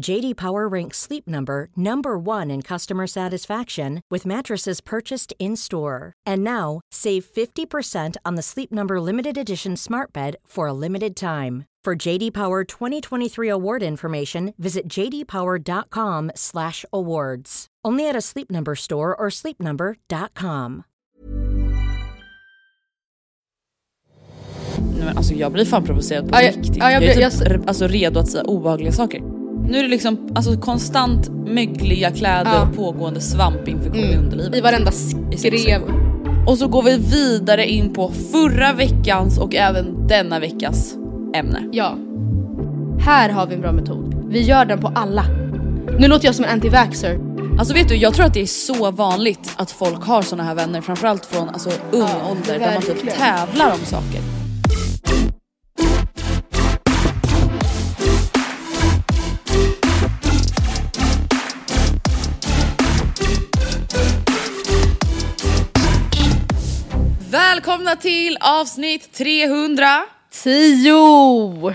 JD Power ranks Sleep Number number 1 in customer satisfaction with mattresses purchased in-store. And now, save 50% on the Sleep Number limited edition Smart Bed for a limited time. For JD Power 2023 award information, visit jdpower.com/awards. Only at a Sleep Number store or sleepnumber.com. Nej, men alltså jag blir fan provocerad på Ja, jag- riktigt. ja, jag jag, blir- är jag- typ alltså, redo att säga obehagliga saker. Nu är det liksom alltså, konstant mögliga kläder Ja. och pågående svampinfektion i underlivet. I varenda skrev. Och så går vi vidare in på förra veckans och även denna veckas ämne. Ja. Här har vi en bra metod. Vi gör den på alla. Nu låter jag som en anti-vaxxer. Alltså vet du, jag tror att det är så vanligt att folk har såna här vänner, framförallt från alltså, ung Ja, ålder där man typ tävlar om saker. Välkomna till avsnitt 300! Tio!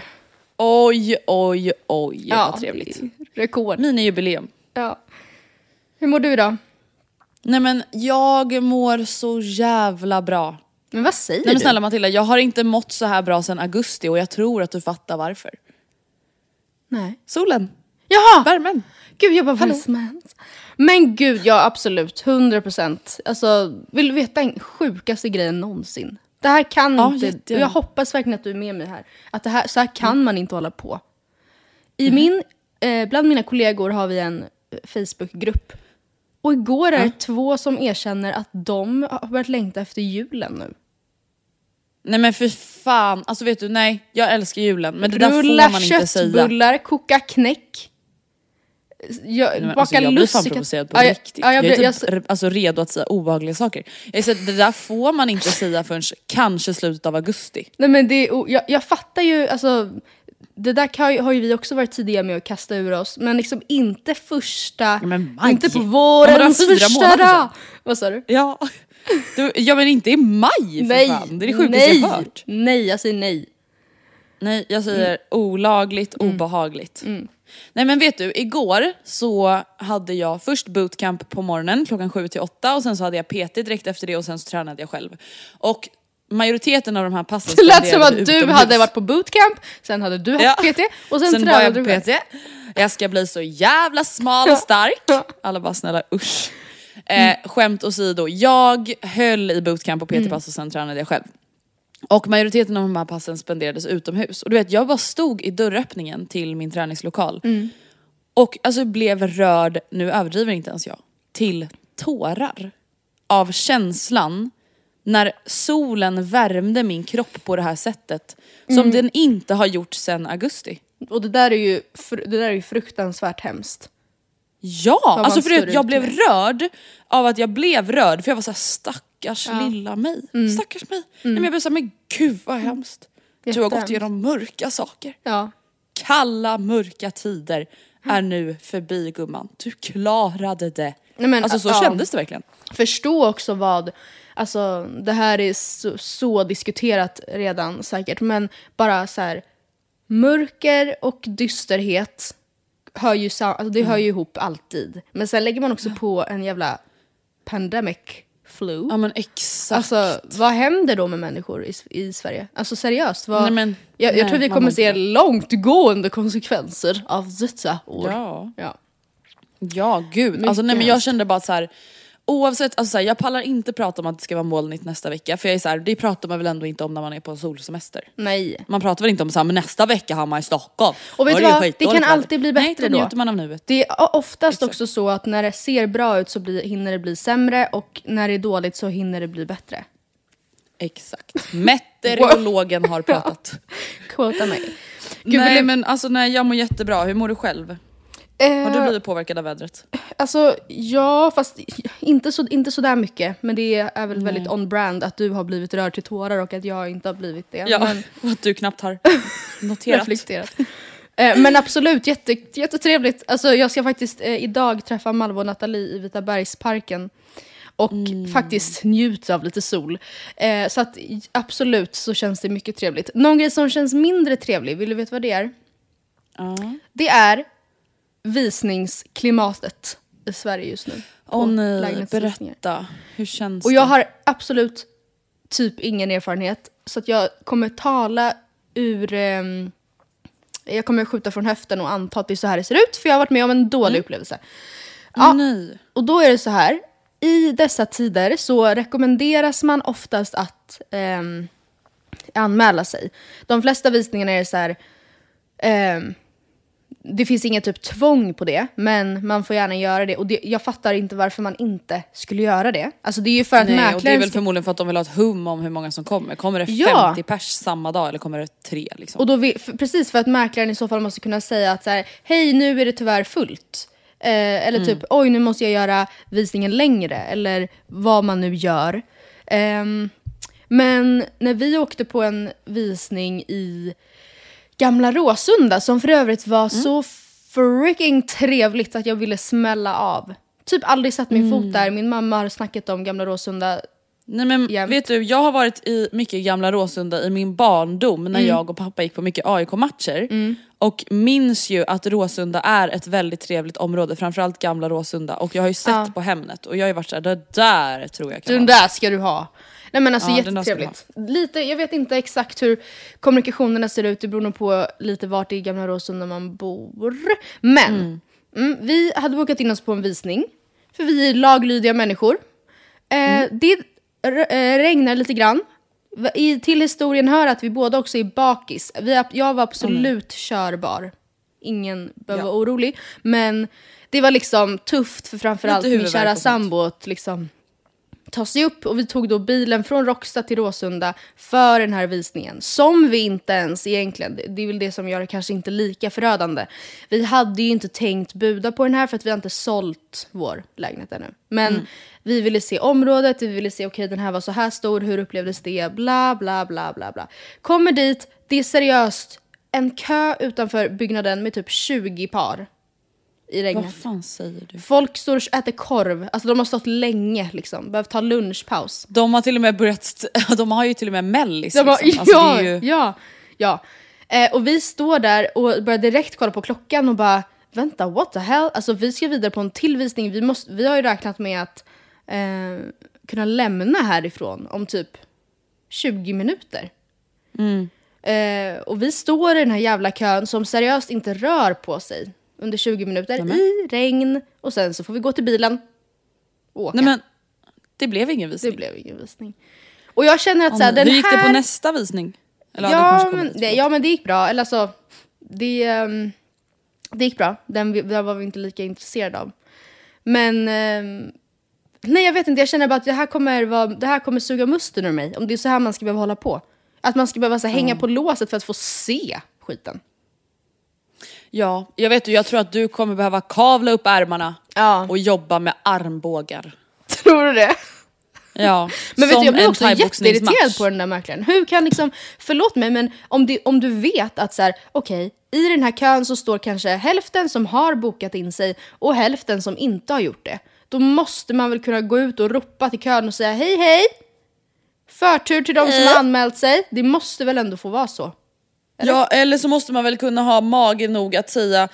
Oj, oj, oj vad trevligt. Rekord. Minijubileum. Ja. Hur mår du idag? Nej men jag mår så jävla bra. Men vad säger Nej men du? snälla Matilda, jag har inte mått så här bra sedan augusti och jag tror att du fattar varför. Nej. Solen, Jaha! värmen. Gud jag bara, vad är det som har hänt? Men gud, ja absolut. 100 procent. Alltså, vill du veta den sjukaste grejen någonsin? Det här kan Ja, inte... jättegärna. Jag hoppas verkligen att du är med mig här. Att det här, så här kan man inte hålla på. I min, eh, bland mina kollegor har vi en eh, Facebookgrupp. Och igår är det två som erkänner att de har börjat längta efter julen nu. Nej men för fan, alltså vet du, nej jag älskar julen men det där Rulla får man inte säga. köttbullar, koka knäck. Jag, Nej, men baka alltså, jag blir fan provocerad på Ja, jag- riktigt. Ja, jag, jag, blir- är jag, typ r- alltså, redo att säga obehagliga saker. Jag säger, det där får man inte säga förrän kanske slutet av augusti. Nej men det jag, jag fattar ju, alltså det där kan, har ju vi också varit tidiga med att kasta ur oss, men liksom inte första, men maj. inte på Ja, vårens första dag. Vad sa du? Ja. Du, ja men inte i maj för fan, det är det sjukaste nej, jag hört. nej, jag säger nej. Nej, jag säger olagligt, obehagligt. Nej men vet du, igår så hade jag först bootcamp på morgonen klockan 7 till 8 och sen så hade jag PT direkt efter det och sen så tränade jag själv. Och majoriteten av de här passen Det lät som att du utomhus. hade varit på bootcamp, sen hade du haft Ja. PT och sen, Sen tränade du. PT. Jag ska bli så jävla smal och stark. Alla bara snälla usch. Eh, skämt åsido, jag höll i bootcamp och PT-pass och sen tränade jag själv. Och majoriteten av de här passen spenderades utomhus. Och du vet, jag bara stod i dörröppningen till min träningslokal. Och alltså blev rörd, nu överdriver inte ens jag, till tårar. Av känslan när solen värmde min kropp på det här sättet. Som den inte har gjort sedan augusti. Och det där är ju, det där är ju fruktansvärt hemskt. Ja, alltså för jag blev med. rörd av att jag blev rörd för jag var såhär stackars lilla mig. Mm. Stackars mig. Nej, men jag blev såhär, men gud vad hemskt. Du har gått igenom mörka saker. Ja. Kalla mörka tider är nu förbi gumman. Du klarade det. Nej, men, alltså så ja. kändes det verkligen. förstå också vad, alltså det här är så, så diskuterat redan säkert, men bara så här mörker och dysterhet hör ju, alltså, det hör ju ihop alltid. Men sen lägger man också på en jävla pandemic flu. Ja men exakt. Alltså vad händer då med människor i, i Sverige? Alltså seriöst, vad, Nej, men- jag, jag nej, tror vi kommer se långtgående konsekvenser av detta år. Ja. Ja. Ja gud, alltså, nej, men jag kände bara så här. Oavsett, alltså, så här, jag pallar inte prata om att det ska vara molnigt nästa vecka för jag är så här, det pratar man väl ändå inte om när man är på en solsemester. Nej. Man pratar väl inte om så här, men nästa vecka har man i Stockholm. Och vet du vad? Det kan alltid bli bättre Nej, då njuter man av nuet. Det är oftast Exakt. också så att när det ser bra ut så blir, hinner det bli sämre och när det är dåligt så hinner det bli bättre. Exakt. Meteorologen har pratat. Quota mig. Gud, nej men alltså nej jag mår jättebra, hur mår du själv? Har du Eh, blivit påverkad av vädret? Alltså ja, fast inte så, inte så där mycket. Men det är väl väldigt on brand att du har blivit rörd till tårar och att jag inte har blivit det. Ja, Men, och att du knappt har noterat. reflekterat. Eh, Men absolut, jätte, jättetrevligt. Alltså, jag ska faktiskt eh, idag träffa Malva och Nathalie i Vitabergsparken. Och faktiskt njuta av lite sol. Eh, så att absolut så känns det mycket trevligt. Någon grej som känns mindre trevlig, vill du veta vad det är? Ja. Det är visningsklimatet i Sverige just nu. Åh nej, berätta. Hur känns Och det? jag har absolut typ ingen erfarenhet. Så att jag kommer tala ur... ehm, jag kommer skjuta från höften och anta att det är så här det ser ut. För jag har varit med om en dålig upplevelse. Åh, nej. Och då är det så här. I dessa tider så rekommenderas man oftast att ehm, anmäla sig. De flesta visningarna är så här. ehm, det finns inget typ tvång på det, men man får gärna göra det. Och det, jag fattar inte varför man inte skulle göra det. Alltså det är ju för att Nej, och det är väl förmodligen för att de vill ha ett hum om hur många som kommer. Kommer det Ja. 50 pers samma dag eller kommer det tre? Liksom? Och då vill, för, precis för att mäklaren i så fall måste kunna säga att så här, hej nu är det tyvärr fullt. Eh, eller typ oj nu måste jag göra visningen längre. Eller vad man nu gör. Ehm, men när vi åkte på en visning i Gamla Råsunda som för övrigt var så freaking trevligt att jag ville smälla av. Typ aldrig satt min fot där. Min mamma har snackat om Gamla Råsunda. Nej men jämt. vet du, jag har varit i mycket gamla Råsunda i min barndom Mm. när jag och pappa gick på mycket AIK-matcher. Och minns ju att Råsunda är ett väldigt trevligt område, framförallt gamla Råsunda. Och jag har ju sett Ja. på Hemnet och jag har ju varit såhär, det där tror jag kan Den vara. där ska du ha. Nej men alltså Ja, jättetrevligt. Lite, jag vet inte exakt hur kommunikationerna ser ut, det beror nog på lite vart i Gamla Råsunda man bor. Men, mm, vi hade bokat in oss på en visning, för vi är laglydiga människor. Eh, Det r- eh, regnar lite grann. I, till historien hör att vi båda också är bakis. Vi, jag var absolut körbar. Ingen behöver Ja. vara orolig. Men det var liksom tufft för framförallt min kära sambo att liksom ta sig upp och vi tog då bilen från Råcksta till Råsunda för den här visningen. Som vi inte ens egentligen, det- är väl det som gör det kanske inte lika förödande. Vi hade ju inte tänkt buda på den här för att vi har inte sålt vår lägenhet ännu. Men Mm. vi ville se området, vi ville se okej den här var så här stor, hur upplevdes det, bla bla bla bla bla. Kommer dit, det är seriöst en kö utanför byggnaden med typ 20 par i regnet. Vad fan säger du? Folk står och äter korv, alltså de har stått länge liksom, behövt ta lunchpaus. De har till och med börjat, de har ju till och med mellis De bara, liksom. Alltså, ja, ju, ja, ja. Eh, och vi står där och börjar direkt kolla på klockan och bara, vänta, what the hell? Alltså vi ska vidare på en tillvisning, vi, måste, vi har ju räknat med att eh, kunna lämna härifrån om typ 20 minuter. Mm. Eh, och vi står i den här jävla kön som seriöst inte rör på sig under 20 minuter Nämen. i regn och sen så får vi gå till bilen och åka. Nej men, det blev ingen Det visning. blev ingen visning. Och jag känner att så här, den Hur gick här... det på nästa visning? Eller, Ja men, det, ja, men det gick bra. Eller alltså, det, ehm, det gick bra. Den, den var vi inte lika intresserade av. Men, ehm, nej jag vet inte, jag känner bara att det här kommer, vara, det här kommer suga musten ur mig. Om det är så här man ska behöva hålla på. Att man ska behöva så här, hänga på låset för att få se skiten. Ja, jag vet ju, jag tror att du kommer behöva kavla upp ärmarna Ja. och jobba med armbågar. Tror du det? Ja, Men vet du, jag blir också jätteirriterad på den där mäklaren. Hur kan liksom, förlåt mig, men om, det, om du vet att så här, okej, i den här kön så står kanske hälften som har bokat in sig och hälften som inte har gjort det. Då måste man väl kunna gå ut och ropa till kön och säga hej hej! Förtur till de som har anmält sig. Det måste väl ändå få vara så? Ja, eller så måste man väl kunna ha mage nog att säga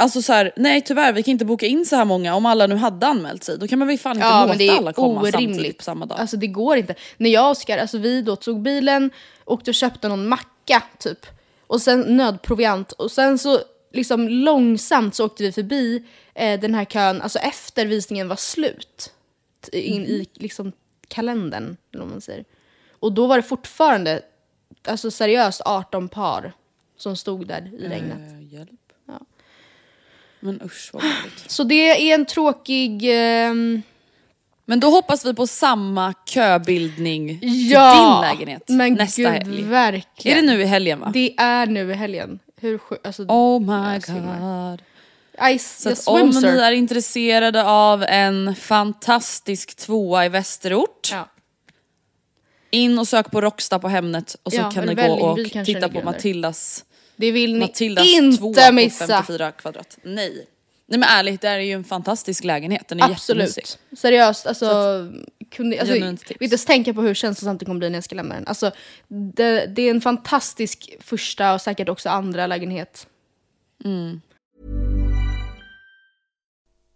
Alltså så här, nej tyvärr vi kan inte boka in så här många om alla nu hade anmält sig. Då kan man väl fan inte Ja, låta alla komma samtidigt orimligt. på samma dag. Alltså det går inte. När jag och Oskar, alltså vi då tog bilen, åkte och köpte någon macka typ. Och sen nödproviant. Och sen så liksom långsamt så åkte vi förbi eh, den här kön, alltså efter visningen var slut. In i liksom kalendern, eller vad man säger. Och då var det fortfarande, alltså seriöst 18 par som stod där i regnet. Eh, hjälp. Ja. Men usch vad jobbigt. Så det är en tråkig... ehm, Men då hoppas vi på samma köbildning till Ja, din lägenhet men nästa gud, helg. verkligen. Är det nu i helgen va? Det är nu i helgen. Hur? Alltså, Oh my god. I, Så att om ni är intresserade av en fantastisk tvåa i Västerort, Ja. In och sök på Rocksta på Hemnet och så Ja, kan ni gå och titta på. Matildas, Det vill ni Matildas inte missa. 54 kvadrat. Nej. Nej men ärligt, det här är ju en fantastisk lägenhet, den är jättemysig. Absolut. Seriöst, alltså, kunde, alltså vill inte ens tänka på hur känslosamt det kommer bli när jag ska lämna den. Alltså, det, det är en fantastisk första och säkert också andra lägenhet.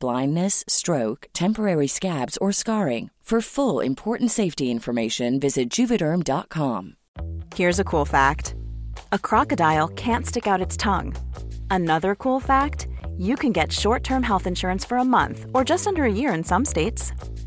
blindness, stroke, temporary scabs, or scarring. For full important safety information, visit juvederm.com. Here's a cool fact a crocodile can't stick out its tongue. Another cool fact you can get short term health insurance for a month or just under a year in some states.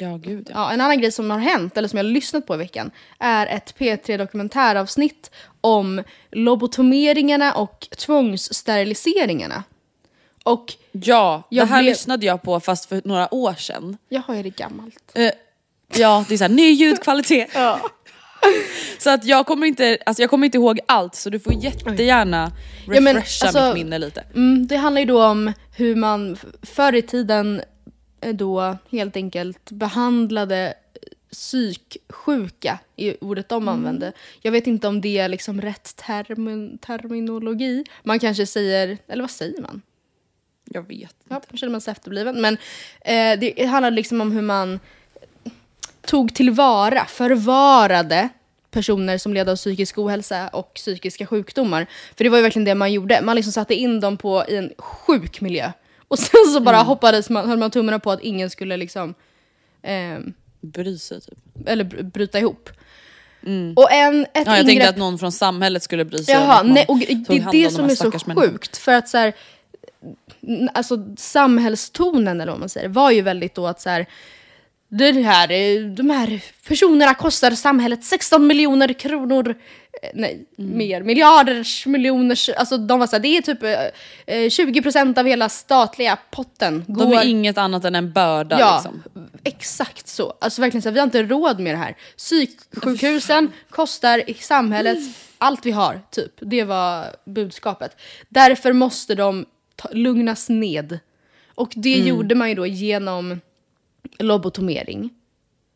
Ja gud ja. Ja, en annan grej som har hänt, eller som jag har lyssnat på i veckan, är ett P3 dokumentäravsnitt om lobotomeringarna och tvångssteriliseringarna. Och Ja, det här blev- lyssnade jag på fast för några år sedan. jag har ju det gammalt. Eh, ja, det är såhär ny ljudkvalitet. Så att jag kommer, inte, alltså jag kommer inte ihåg allt så du får jättegärna Ja, men, refresha alltså- mitt minne lite. Mm, det handlar ju då om hur man förr i tiden då helt enkelt behandlade psyksjuka i ordet de använde. Jag vet inte om det är liksom rätt termin, terminologi. Man kanske säger, eller vad säger man? Jag vet Ja, då känner man sig efterbliven. Men eh, det handlar liksom om hur man tog tillvara, förvarade personer som led av psykisk ohälsa och psykiska sjukdomar. För det var ju verkligen det man gjorde. Man liksom satte in dem på, i en sjuk miljö. Och sen så bara hoppades man, höll man tummarna på att ingen skulle liksom, ehm, Bry sig typ. eller br- bryta ihop. Och en, ett Ja, jag ingrepp... tänkte att någon från samhället skulle bry sig Jaha, nej, och det är det om de som är så sjukt. För att så här, alltså samhällstonen eller vad man säger var ju väldigt då att så här, det här, eh, de här personerna kostar samhället 16 miljoner kronor. Eh, Nej, Mm. mer. Miljarders, miljoners. Alltså de var så här, det är typ eh, eh, 20% av hela statliga potten. De är inget annat än en börda Ja, liksom. exakt så. Alltså verkligen så här, vi har inte råd med det här. Psyksjukhusen kostar i samhället allt vi har, typ. Det var budskapet. Därför måste de ta, lugnas ned. Och det Mm. gjorde man ju då genom lobotomering.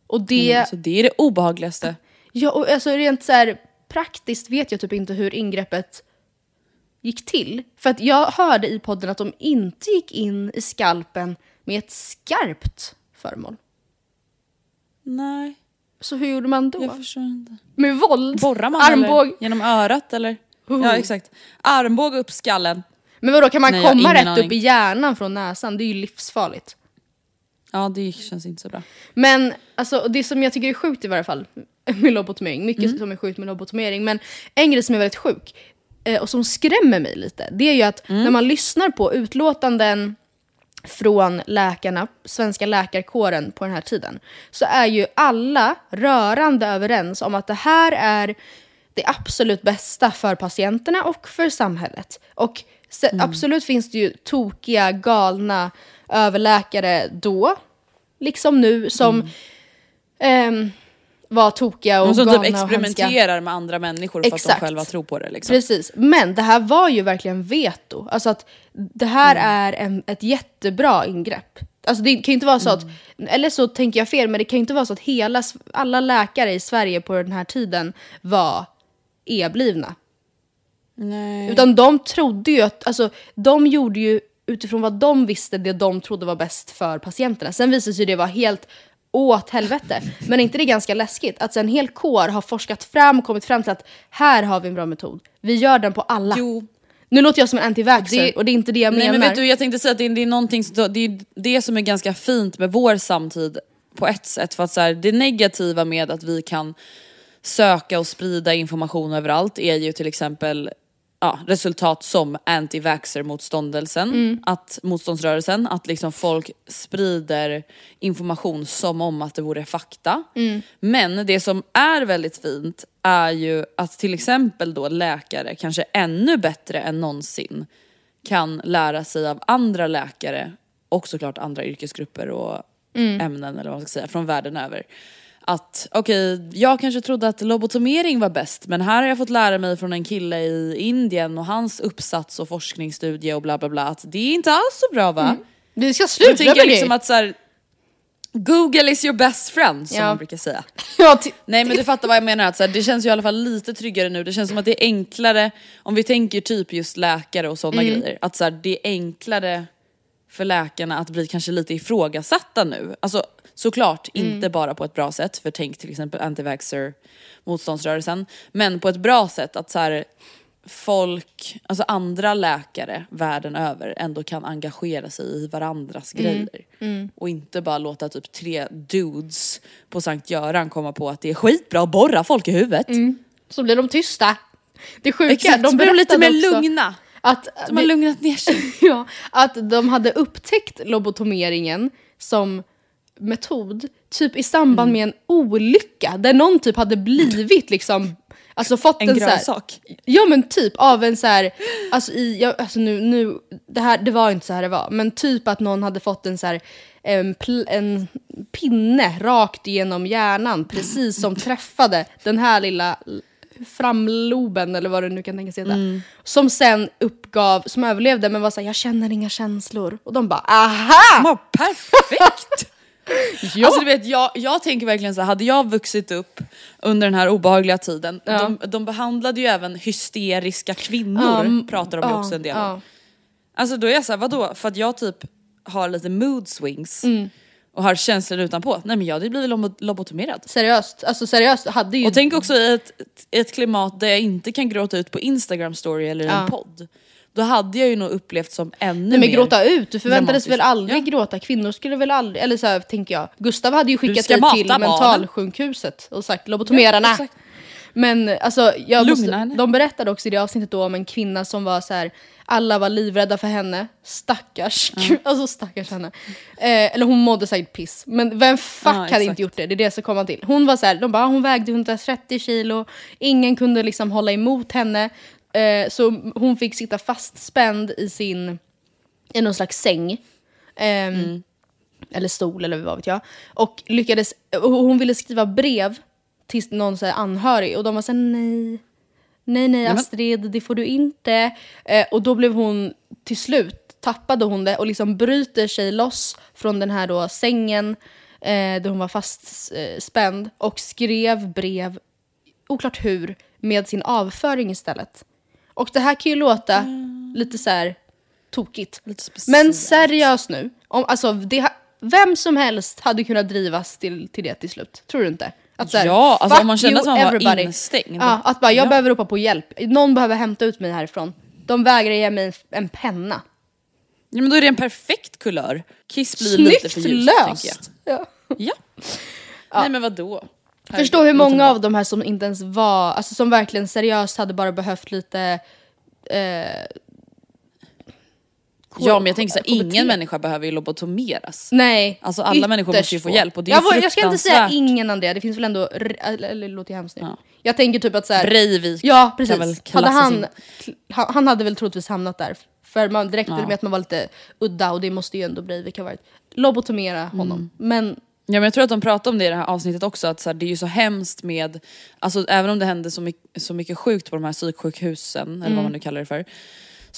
Och det... Mm, så det är det obehagligaste. Ja, och alltså rent så här praktiskt vet jag typ inte hur ingreppet gick till. För att jag hörde i podden att de inte gick in i skalpen med ett skarpt föremål. Nej, Så hur gjorde man då? jag förstår inte. Med våld? Borrar man Armbåg? eller? Genom örat eller? Oh. Ja exakt. Armbåg upp skallen. Men vadå, kan man Nej, komma rätt aning. upp i hjärnan från näsan? Det är ju livsfarligt. Ja det känns inte så bra. Men alltså, det som jag tycker är sjukt i varje fall med lobotomering, mycket Mm. som är sjukt med lobotomering, men en grej som är väldigt sjuk eh, och som skrämmer mig lite, det är ju att Mm. när man lyssnar på utlåtanden från läkarna, svenska läkarkåren på den här tiden, så är ju alla rörande överens om att det här är det absolut bästa för patienterna och för samhället. Och Mm. absolut finns det ju tokiga, galna överläkare då, liksom nu, som ehm, var tokiga och De som galna typ och experimenterar med andra människor för att Exakt. de själva tror på det. Liksom. Precis, men det här var ju verkligen veto. Alltså att det här Mm. är en, ett jättebra ingrepp. Alltså det kan inte vara så att, Mm. eller så tänker jag fel, men det kan inte vara så att hela, alla läkare i Sverige på den här tiden var e-blivna. Nej. Utan de trodde ju att, alltså de gjorde ju utifrån vad de visste det de trodde var bäst för patienterna. Sen visade sig det vara helt åt helvete. Men är inte det ganska läskigt att en hel kår har forskat fram och kommit fram till att här har vi en bra metod. Vi gör den på alla. Jo. Nu låter jag som en anti-vaxxer Det- och det är inte det jag Nej menar. men vet du, jag tänkte säga att det, är- det är någonting, som- det är det som är ganska fint med vår samtid på ett sätt. För att så här, det negativa med att vi kan söka och sprida information överallt är ju till exempel ja, resultat som anti-vaxxer-motståndelsen, att motståndsrörelsen, att liksom folk sprider information som om att det vore fakta. Men det som är väldigt fint är ju att till exempel då läkare, kanske ännu bättre än någonsin, kan lära sig av andra läkare och såklart andra yrkesgrupper och ämnen eller vad man ska säga från världen över. Att okej, jag kanske trodde att lobotomering var bäst men här har jag fått lära mig från en kille i Indien och hans uppsats och forskningsstudie och bla bla bla att det är inte alls så bra va? Vi ska sluta tänker jag med liksom det. att så här, Google is your best friend som Ja. man brukar säga. Ja, Nej men du fattar vad jag menar, att så här, det känns ju i alla fall lite tryggare nu. Det känns som att det är enklare, om vi tänker typ just läkare och sådana grejer, att så här, det är enklare för läkarna att bli kanske lite ifrågasatta nu. Alltså såklart inte bara på ett bra sätt, för tänk till exempel anti-vaxxer motståndsrörelsen, men på ett bra sätt att så här, folk, alltså andra läkare världen över ändå kan engagera sig i varandras grejer. Och inte bara låta typ tre dudes på Sankt Göran komma på att det är skitbra att borra folk i huvudet. Så blir de tysta. Det sjuka, Exakt, de blir de lite mer också lugna. Att, De har lugnat ner sig. ja, att de hade upptäckt lobotomeringen som metod typ i samband med en olycka där någon typ hade blivit liksom Alltså fått en, En grönsak. Ja men typ av en så här, alltså, i, ja, alltså nu, nu, det här det var inte så här det var, men typ att någon hade fått en så här, en, en pinne rakt genom hjärnan precis som träffade den här lilla framloben eller vad det nu kan tänkas heta. Som sen uppgav, som överlevde men var såhär jag känner inga känslor. Och de bara aha! Ja, perfekt! Ja. Alltså du vet, jag, jag tänker verkligen så här, hade jag vuxit upp under den här obehagliga tiden, Ja. de, de behandlade ju även hysteriska kvinnor, Ja, pratar de ju ja, också en del om. ja. Alltså då är jag såhär, vadå? För att jag typ har lite mood swings Mm. Och har känslor utanpå. Nej men jag hade blivit lobo- lobotomerad. Seriöst, alltså seriöst hade ju... Och tänk också i ett, ett klimat där jag inte kan gråta ut på Instagram story eller i Ja. en podd. Då hade jag ju nog upplevt som ännu Nej men mer gråta ut, du förväntades dramatiskt. väl aldrig gråta? Kvinnor skulle väl aldrig, eller så här, tänker jag. Gustav hade ju skickat ska dig mata till barnen. mentalsjukhuset och sagt lobotomerarna. Exakt. Men alltså, jag Lugna måste, henne. de berättade också i det avsnittet då om en kvinna som var så här. alla var livrädda för henne. Stackars, alltså stackars henne. Eh, eller hon mådde säkert piss. Men vem fuck Ja, hade exakt. inte gjort det? Det är det som kommer till. Hon var så här, de bara, hon vägde 130 kilo, ingen kunde liksom hålla emot henne. Eh, så hon fick sitta fastspänd i sin, i någon slags säng. Ehm, Eller stol eller vad vet jag. Och lyckades, och hon ville skriva brev till någon så anhörig och de var såhär nej. Nej nej Astrid, det får du inte. Eh, och då blev hon till slut, tappade hon det och liksom bryter sig loss från den här då sängen eh, där hon var fastspänd eh, och skrev brev, oklart hur, med sin avföring istället. Och det här kan ju låta lite så här tokigt. Men seriöst nu, om, alltså, det, vem som helst hade kunnat drivas till, till det till slut. Tror du inte? Att, så här, Ja, alltså om man känner att man var everybody. instängd. Ja, att bara, jag Ja. behöver ropa på hjälp. Någon behöver hämta ut mig härifrån. De vägrar ge mig en, en penna. Ja, men då är det en perfekt kulör. Kiss blir lite för Snyggt ljust löst! jag. Ja. Ja. Nej men vadå? Förstå hur Herregud, många av de här som inte ens var, alltså som verkligen seriöst hade bara behövt lite eh, Ja men jag tänker så här, KBT. ingen människa behöver ju lobotomeras. Nej. Alltså, alla människor måste ju få hjälp och det är jag, jag ska inte säga ingen Andrea, det finns väl ändå, eller, det låter hemskt nu. Ja. Jag tänker typ att så här, Breivik Ja precis. Hade han, in. han, han hade väl troligtvis hamnat där. För man direkt Ja. med att man var lite udda och det måste ju ändå Breivik ha varit. Lobotomera honom. Mm. Men Ja men jag tror att de pratade om det i det här avsnittet också, att så här, det är ju så hemskt med, alltså även om det händer så mycket, så mycket sjukt på de här psyksjukhusen, eller Mm. vad man nu kallar det för,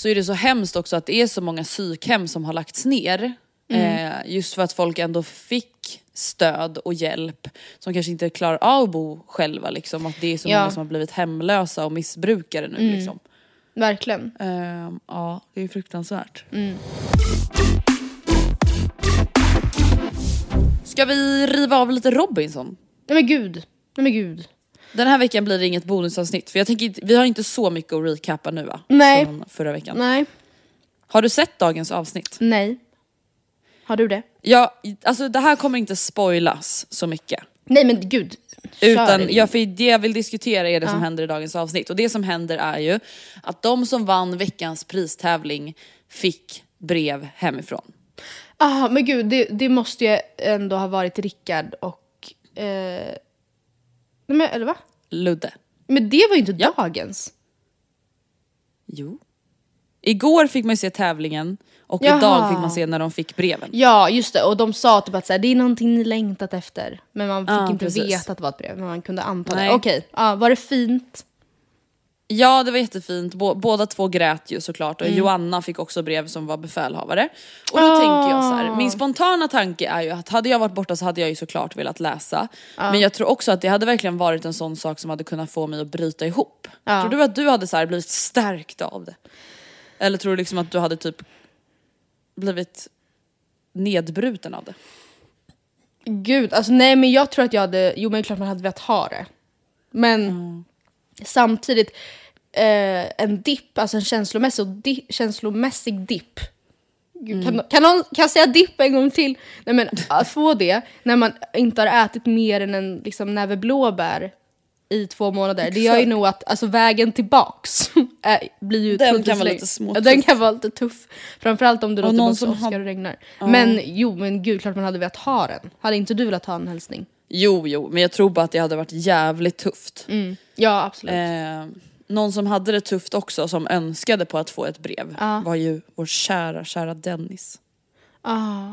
så är det så hemskt också att det är så många psykhem som har lagts ner. Mm. Eh, just för att folk ändå fick stöd och hjälp som kanske inte klarar av att bo själva liksom. Att det är så Ja. många som har blivit hemlösa och missbrukare nu Mm. liksom. verkligen. Eh, ja, det är fruktansvärt. Mm. Ska vi riva av lite Robinson? Nej men gud. Nej men gud. Den här veckan blir det inget bonusavsnitt för jag tänker vi har inte så mycket att recappa nu va? Nej. Från förra veckan. Nej. Har du sett dagens avsnitt? Nej. Har du det? Ja, alltså det här kommer inte spoilas så mycket. Nej men gud. Kör Utan ja, för det jag vill diskutera är det som Ja. händer i dagens avsnitt. Och det som händer är ju att de som vann veckans pristävling fick brev hemifrån. Ah, men gud, det, det måste ju ändå ha varit Rickard och... Eh, nej men, eller va? Ludde. Men det var ju inte dagens. Jo. Igår fick man ju se tävlingen och Jaha. idag fick man se när de fick breven. Ja, just det. Och de sa typ att så här, det är någonting ni längtat efter. Men man fick Ja, inte precis. veta att det var ett brev, men man kunde anta det. Nej. Okej, ja, var det fint? Ja det var jättefint, Bå- båda två grät ju såklart och Mm. Joanna fick också brev som var befälhavare. Och då Ah. tänker jag så här, min spontana tanke är ju att hade jag varit borta så hade jag ju såklart velat läsa. Men jag tror också att det hade verkligen varit en sån sak som hade kunnat få mig att bryta ihop. Ja. Tror du att du hade så här blivit stärkt av det? Eller tror du liksom att du hade typ blivit nedbruten av det? Gud, alltså nej men jag tror att jag hade, jo men klart man hade velat ha det. Men Mm. samtidigt, eh, en dipp, alltså en känslomässig, di, känslomässig dipp. Mm. kan, kan, någon, kan jag säga dipp en gång till? Nej men att få det när man inte har ätit mer än en liksom, näve blåbär i två månader, det gör ju Exakt. nog att alltså, vägen tillbaks är, blir ju Den kan vara lite småtuff. Ja, den kan vara lite tuff. Framförallt om du Och låter någon som Oskar har- och regnar. Men jo, men gud, klart man hade velat ha den. Hade inte du velat ha en hälsning? Jo jo, men jag tror bara att det hade varit jävligt tufft. Ja, absolut. Eh, någon som hade det tufft också, som önskade på att få ett brev, Ja. var ju vår kära, kära Dennis. Ah,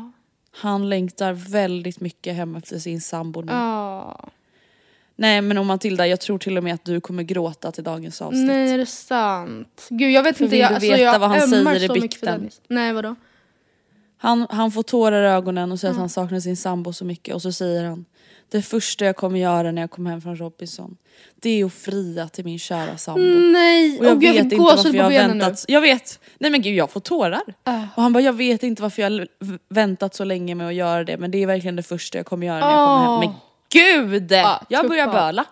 Han längtar väldigt mycket hem efter sin sambo nu. ah. Nej men om Matilda, jag tror till och med att du kommer gråta till dagens avsnitt. Nej, är det sant? Gud, jag vet För inte. vill Jag, alltså, veta jag vad han säger i bikten? Nej, vadå? Han, han får tårar i ögonen och säger Mm. att han saknar sin sambo så mycket och så säger han Det första jag kommer göra när jag kommer hem från Robinson Det är att fria till min kära sambo. Nej! Och jag Åh, gud, vet jag inte varför jag har benen nu. väntat. Jag vet, nej men gud jag får tårar. Ah. Och han bara, jag vet inte varför jag väntat så länge med att göra det men det är verkligen det första jag kommer göra när jag kommer hem. Ah. Men gud! Ah, jag börjar böla.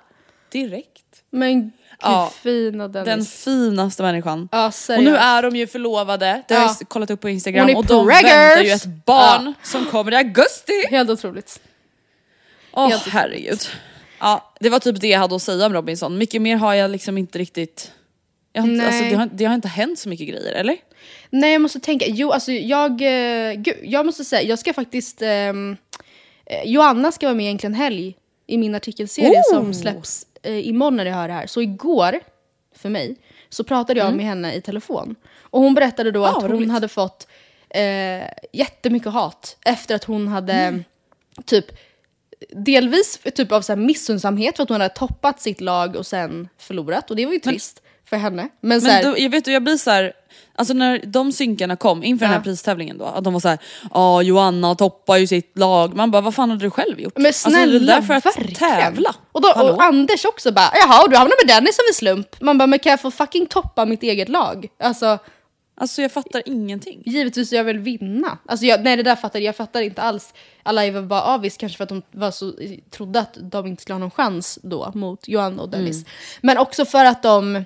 Direkt. Men gud, Ja, fina Dennis. Den finaste människan. Ja, Och nu är de ju förlovade, det har Ja. jag kollat upp på Instagram och de preggers. väntar ju ett barn som kommer i augusti. Helt otroligt. Åh Helt- herregud. Ja, det var typ det jag hade att säga om Robinson. Mycket mer har jag liksom inte riktigt... Jag har inte, alltså, det, har, det har inte hänt så mycket grejer, eller? Nej jag måste tänka, jo alltså jag, eh, gud, jag måste säga, jag ska faktiskt, ehm, eh, Joanna ska vara med egentligen helg i min artikelserie Oh! som släpps eh, imorgon när jag hör det här. Så igår, för mig, så pratade jag med henne i telefon. Och hon berättade då Ah, att hon roligt. hade fått eh, jättemycket hat efter att hon hade typ delvis typ av så här missundsamhet för att hon hade toppat sitt lag och sen förlorat och det var ju trist för henne. Men, så Men här, då, jag vet jag blir så här, alltså när de synkarna kom inför den här Ja. pristävlingen då, att de var så här, ja Joanna toppar ju sitt lag, man bara vad fan hade du själv gjort? Men alltså, snälla, det är för att verkligen. tävla. Och, då, och Anders också bara, jaha och du hamnar med Dennis som en slump. Man bara, men kan jag få fucking toppa mitt eget lag? Alltså, Alltså jag fattar ingenting. givetvis jag vill vinna. Alltså jag, nej det där fattar jag, jag fattar inte alls. Alla var bara avis kanske för att de var så, trodde att de inte skulle ha någon chans då mot Johanna och Dennis. Mm. Men också för att de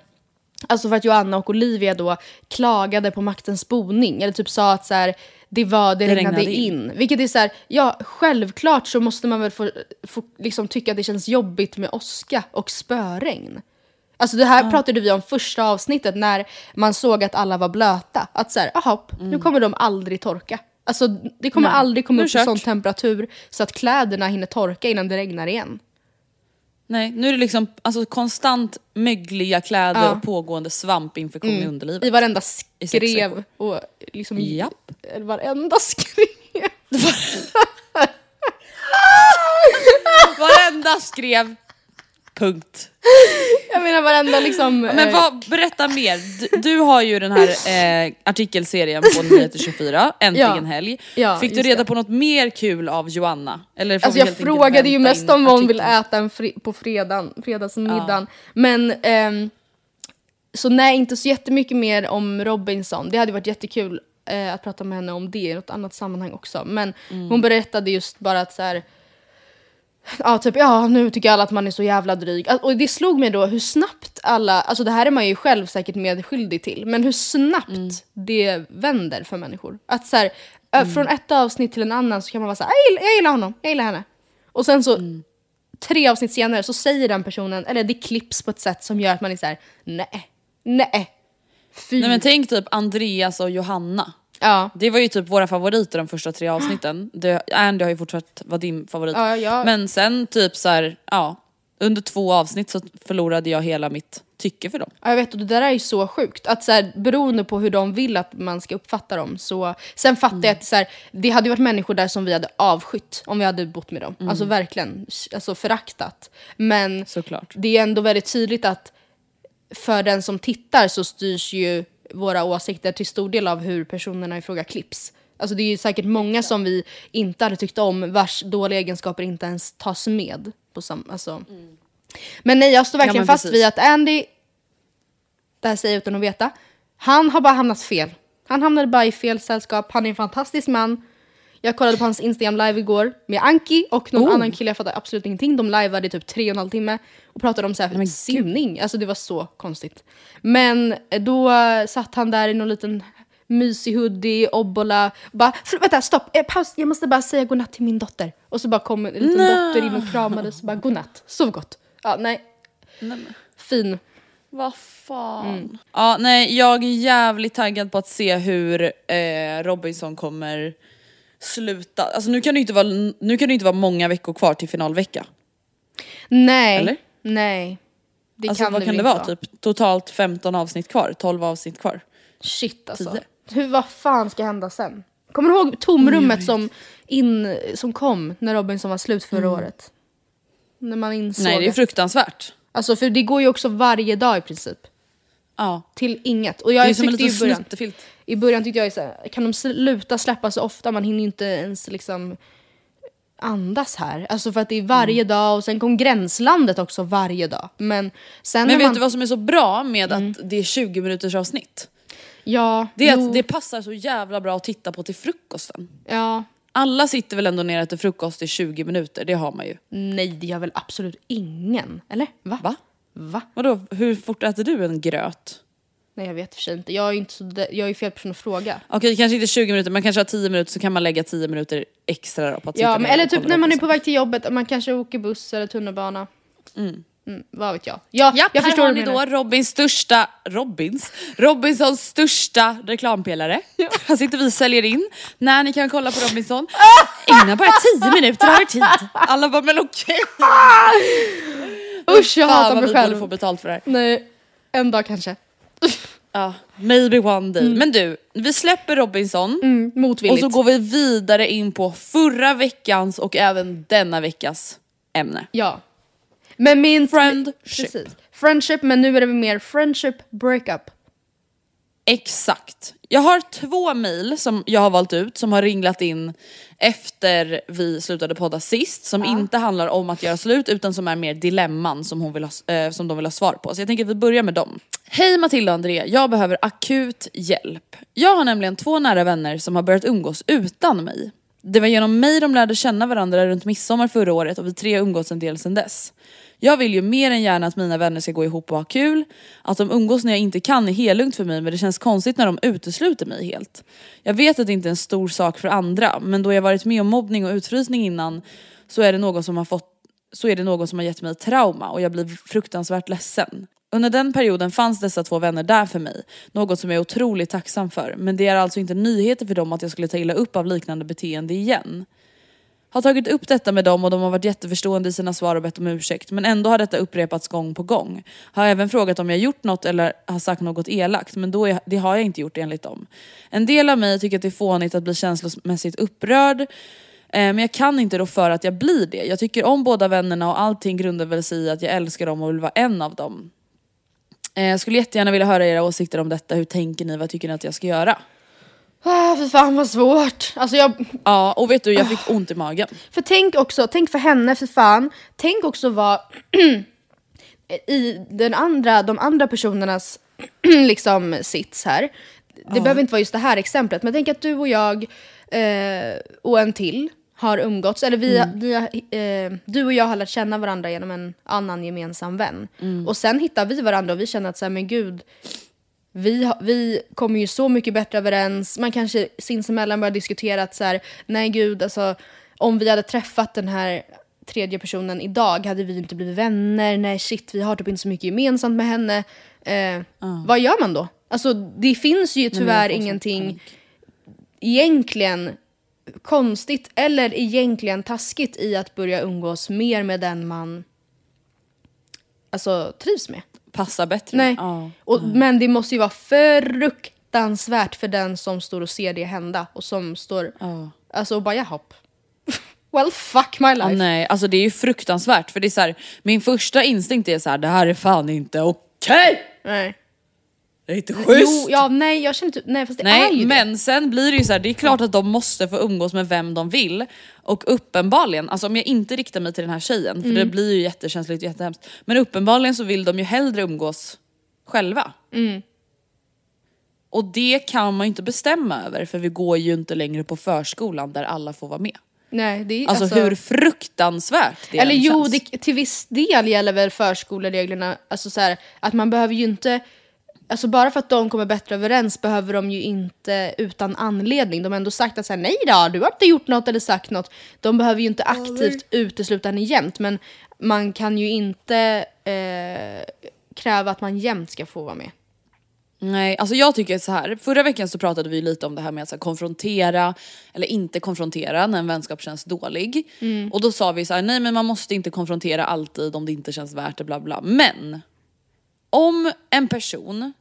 Alltså för att Joanna och Olivia då klagade på maktens boning. Eller typ sa att så här, det, var, det, regnade, regnade in. in. Vilket är så här, ja självklart så måste man väl få, få liksom tycka att det känns jobbigt med åska och spöregn. Alltså det här pratade vi om första avsnittet när man såg att alla var blöta. Att så här, jaha, nu kommer de aldrig torka. Alltså det kommer Mm. Nej, aldrig komma nu upp i kört. sån temperatur så att kläderna hinner torka innan det regnar igen. Nej, nu är det liksom alltså, konstant mögliga kläder Ja. Mm. och pågående svampinfektion i underlivet. I varenda skrev och liksom... Japp. Varenda skrev. Varenda skrev punkt. Jag menar varenda liksom... Men eh, vad, berätta mer. Du, du har ju den här eh, artikelserien på Nyheter 24, Äntligen Ja. helg. Ja, Fick du reda det. på något mer kul av Joanna? Eller Alltså jag frågade ju mest om vad hon vill äta en fri- på fredagen, fredagsmiddagen. Men ehm, så nej, inte så jättemycket mer om Robinson. Det hade varit jättekul eh, att prata med henne om det i något annat sammanhang också. Men Mm. hon berättade just bara att så här. Ja, typ ja, nu tycker alla att man är så jävla dryg. Al- Och det slog mig då hur snabbt alla, alltså det här är man ju själv säkert medskyldig till, men hur snabbt Mm. det vänder för människor. Att så här, ö, från ett avsnitt till en annan så kan man vara så här, jag gillar, jag gillar honom, jag gillar henne. Och sen så Mm. tre avsnitt senare så säger den personen, eller det klipps på ett sätt som gör att man är så här, nej, nej, fy. Nej men tänk typ Andreas och Johanna. Ja. Det var ju typ våra favoriter de första tre avsnitten. Det, Andy har ju fortsatt vara din favorit. Ja, ja. Men sen typ så här, ja, under två avsnitt så förlorade jag hela mitt tycke för dem. Ja, jag vet, och det där är ju så sjukt. Att så här, beroende på hur de vill att man ska uppfatta dem. Så, sen fattar Mm. jag att så här, det hade varit människor där som vi hade avskytt om vi hade bott med dem. Mm. Alltså verkligen alltså, föraktat. Men Såklart. det är ändå väldigt tydligt att för den som tittar så styrs ju våra åsikter till stor del av hur personerna i fråga klipps. Alltså det är ju säkert många som vi inte hade tyckt om vars dåliga egenskaper inte ens tas med. På sam, alltså. Men nej, jag står verkligen Mm. men fast precis. vid att Andy, det här säger jag utan att veta, han har bara hamnat fel. Han hamnade bara i fel sällskap, han är en fantastisk man. Jag kollade på hans Instagram live igår med Anki och någon Oh. annan kille, jag fattar absolut ingenting. De liveade i typ tre och en halv timme och pratade om så här gud. simning. Alltså det var så konstigt. Men eh, då eh, satt han där i någon liten mysig hoodie, obbola. Bara, "Fr- vänta stopp, eh, paus, jag måste bara säga godnatt till min dotter. Och så bara kom en liten Nej. dotter in och kramades och bara godnatt, sov gott. Ja, nej. Fin. Vad fan. Mm. Ja, nej, jag är jävligt taggad på att se hur eh, Robinson kommer sluta. Alltså nu kan det inte vara, nu kan det inte vara många veckor kvar till finalvecka. Nej. Eller? Nej. Det alltså kan vad det kan det vara? Typ totalt 15 avsnitt kvar, 12 avsnitt kvar. Shit alltså. Hur, vad fan ska hända sen? Kommer du ihåg tomrummet som, in, som kom när Robinson var slut förra året? När man insåg Mm. Nej det är fruktansvärt. Alltså för det går ju också varje dag i princip. Ja. Till inget. Och Det jag är som en liten snuttefilt. I början tyckte jag så här, kan de sluta släppa så ofta? Man hinner ju inte ens liksom andas här. Alltså för att det är varje Mm. dag och sen kom Gränslandet också varje dag. Men sen Men vet man... du vad som är så bra med att det är 20 minuters avsnitt? Ja, Det är jo, att det passar så jävla bra att titta på till frukosten. ja. Alla sitter väl ändå ner äter frukost i 20 minuter, det har man ju. Nej, det gör väl absolut ingen? Eller? Va? Va? Va? Vadå, hur fort äter du en gröt? Nej, jag vet för sig inte. Jag är, inte så jag är fel person att fråga. Okej, kanske inte 20 minuter, men kanske har 10 minuter så kan man lägga 10 minuter extra då på att sitta Ja, men, ner eller typ när man är på väg till jobbet, man kanske åker buss eller tunnelbana. Mm, vad vet jag. Ja, Ja, jag här förstår har vad ni då. Robins största, Robins, Robinsons största reklampelare. Här sitter vi och säljer in när ni kan kolla på Robinson. Ägna bara 10 minuter av er tid. Alla bara men okej. Usch jag Fan hatar vad mig vi själv. borde få betalt för det här. Nej, en dag kanske. Ja, maybe one day. Men du, vi släpper Robinson Mm, och så går vi vidare in på förra veckans och även denna veckas ämne. Ja. Men min... Friendship. Precis. Friendship, men nu är det mer friendship breakup. Exakt. Jag har två mejl som jag har valt ut som har ringlat in efter vi slutade podda sist som inte handlar om att göra slut utan som är mer dilemman som, hon vill ha, eh, som de vill ha svar på. Så jag tänker att vi börjar med dem. Hej Matilda och Andrea, jag behöver akut hjälp. Jag har nämligen två nära vänner som har börjat umgås utan mig. Det var genom mig de lärde känna varandra runt midsommar förra året och vi tre har umgåtts en del sedan dess. Jag vill ju mer än gärna att mina vänner ska gå ihop och ha kul. Att de umgås när jag inte kan är helugnt för mig men det känns konstigt när de utesluter mig helt. Jag vet att det inte är en stor sak för andra men då jag varit med om mobbning och utfrysning innan så är det något som har fått så är det något som har gett mig trauma och jag blir fruktansvärt ledsen. Under den perioden fanns dessa två vänner där för mig, något som jag är otroligt tacksam för. Men det är alltså inte nyheter för dem att jag skulle ta illa upp av liknande beteende igen. Har tagit upp detta med dem och de har varit jätteförstående i sina svar och bett om ursäkt. Men ändå har detta upprepats gång på gång. Har även frågat om jag gjort något eller har sagt något elakt. Men då är, det har jag inte gjort enligt dem. En del av mig tycker att det är fånigt att bli känslomässigt upprörd. Eh, men jag kan inte då för att jag blir det. Jag tycker om båda vännerna och allting grundar väl sig i att jag älskar dem och vill vara en av dem. Eh, jag skulle jättegärna vilja höra era åsikter om detta. Hur tänker ni? Vad tycker ni att jag ska göra? Ah, för fan vad svårt. Alltså jag, Ja, och vet du, jag fick ont i magen. för tänk också, tänk för henne för fan. Tänk också vad i den andra, de andra personernas liksom sits här. Det behöver inte vara just det här exemplet, men tänk att du och jag eh, och en till har umgåtts, eller vi, vi har, eh, du och jag har lärt känna varandra genom en annan gemensam vän. Och sen hittar vi varandra och vi känner att så här, men gud, vi, vi kommer ju så mycket bättre överens. Man kanske sinsemellan börjar diskutera att så här, nej gud, alltså om vi hade träffat den här tredje personen idag hade vi inte blivit vänner. Nej shit, vi har typ inte så mycket gemensamt med henne. Eh, Vad gör man då? Alltså det finns ju tyvärr sån ingenting panik. egentligen konstigt eller egentligen taskigt i att börja umgås mer med den man alltså, trivs med. Passar bättre. Nej. Ja. Och, Men det måste ju vara fruktansvärt för den som står och ser det hända och som står Ja. alltså och bara jahopp. well fuck my Ja, life. nej, alltså det är ju fruktansvärt för det är så här, min första instinkt är så här: det här är fan inte okej! nej. Det är inte schysst! Jo, ja, nej jag känner typ, nej fast det är Nej ju det. men sen blir det ju så här, det är klart att de måste få umgås med vem de vill. Och uppenbarligen, alltså om jag inte riktar mig till den här tjejen, för det Mm. blir ju jättekänsligt och jättehemskt. Men uppenbarligen så vill de ju hellre umgås själva. Mm. Och det kan man ju inte bestämma över för vi går ju inte längre på förskolan där alla får vara med. Nej, det är, Alltså, hur fruktansvärt det Eller jo, känns. det, till viss del gäller väl förskolereglerna, alltså så här, att man behöver ju inte Alltså bara för att de kommer bättre överens behöver de ju inte utan anledning. De har ändå sagt att så här, nej då, du har inte gjort något eller sagt något. De behöver ju inte aktivt utesluta henne jämt, men man kan ju inte eh, kräva att man jämt ska få vara med. Nej, alltså jag tycker så här. Förra veckan så pratade vi lite om det här med att så här, konfrontera eller inte konfrontera när en vänskap känns dålig. Och då sa vi så här, nej men man måste inte konfrontera alltid om det inte känns värt det bla bla. Men om en person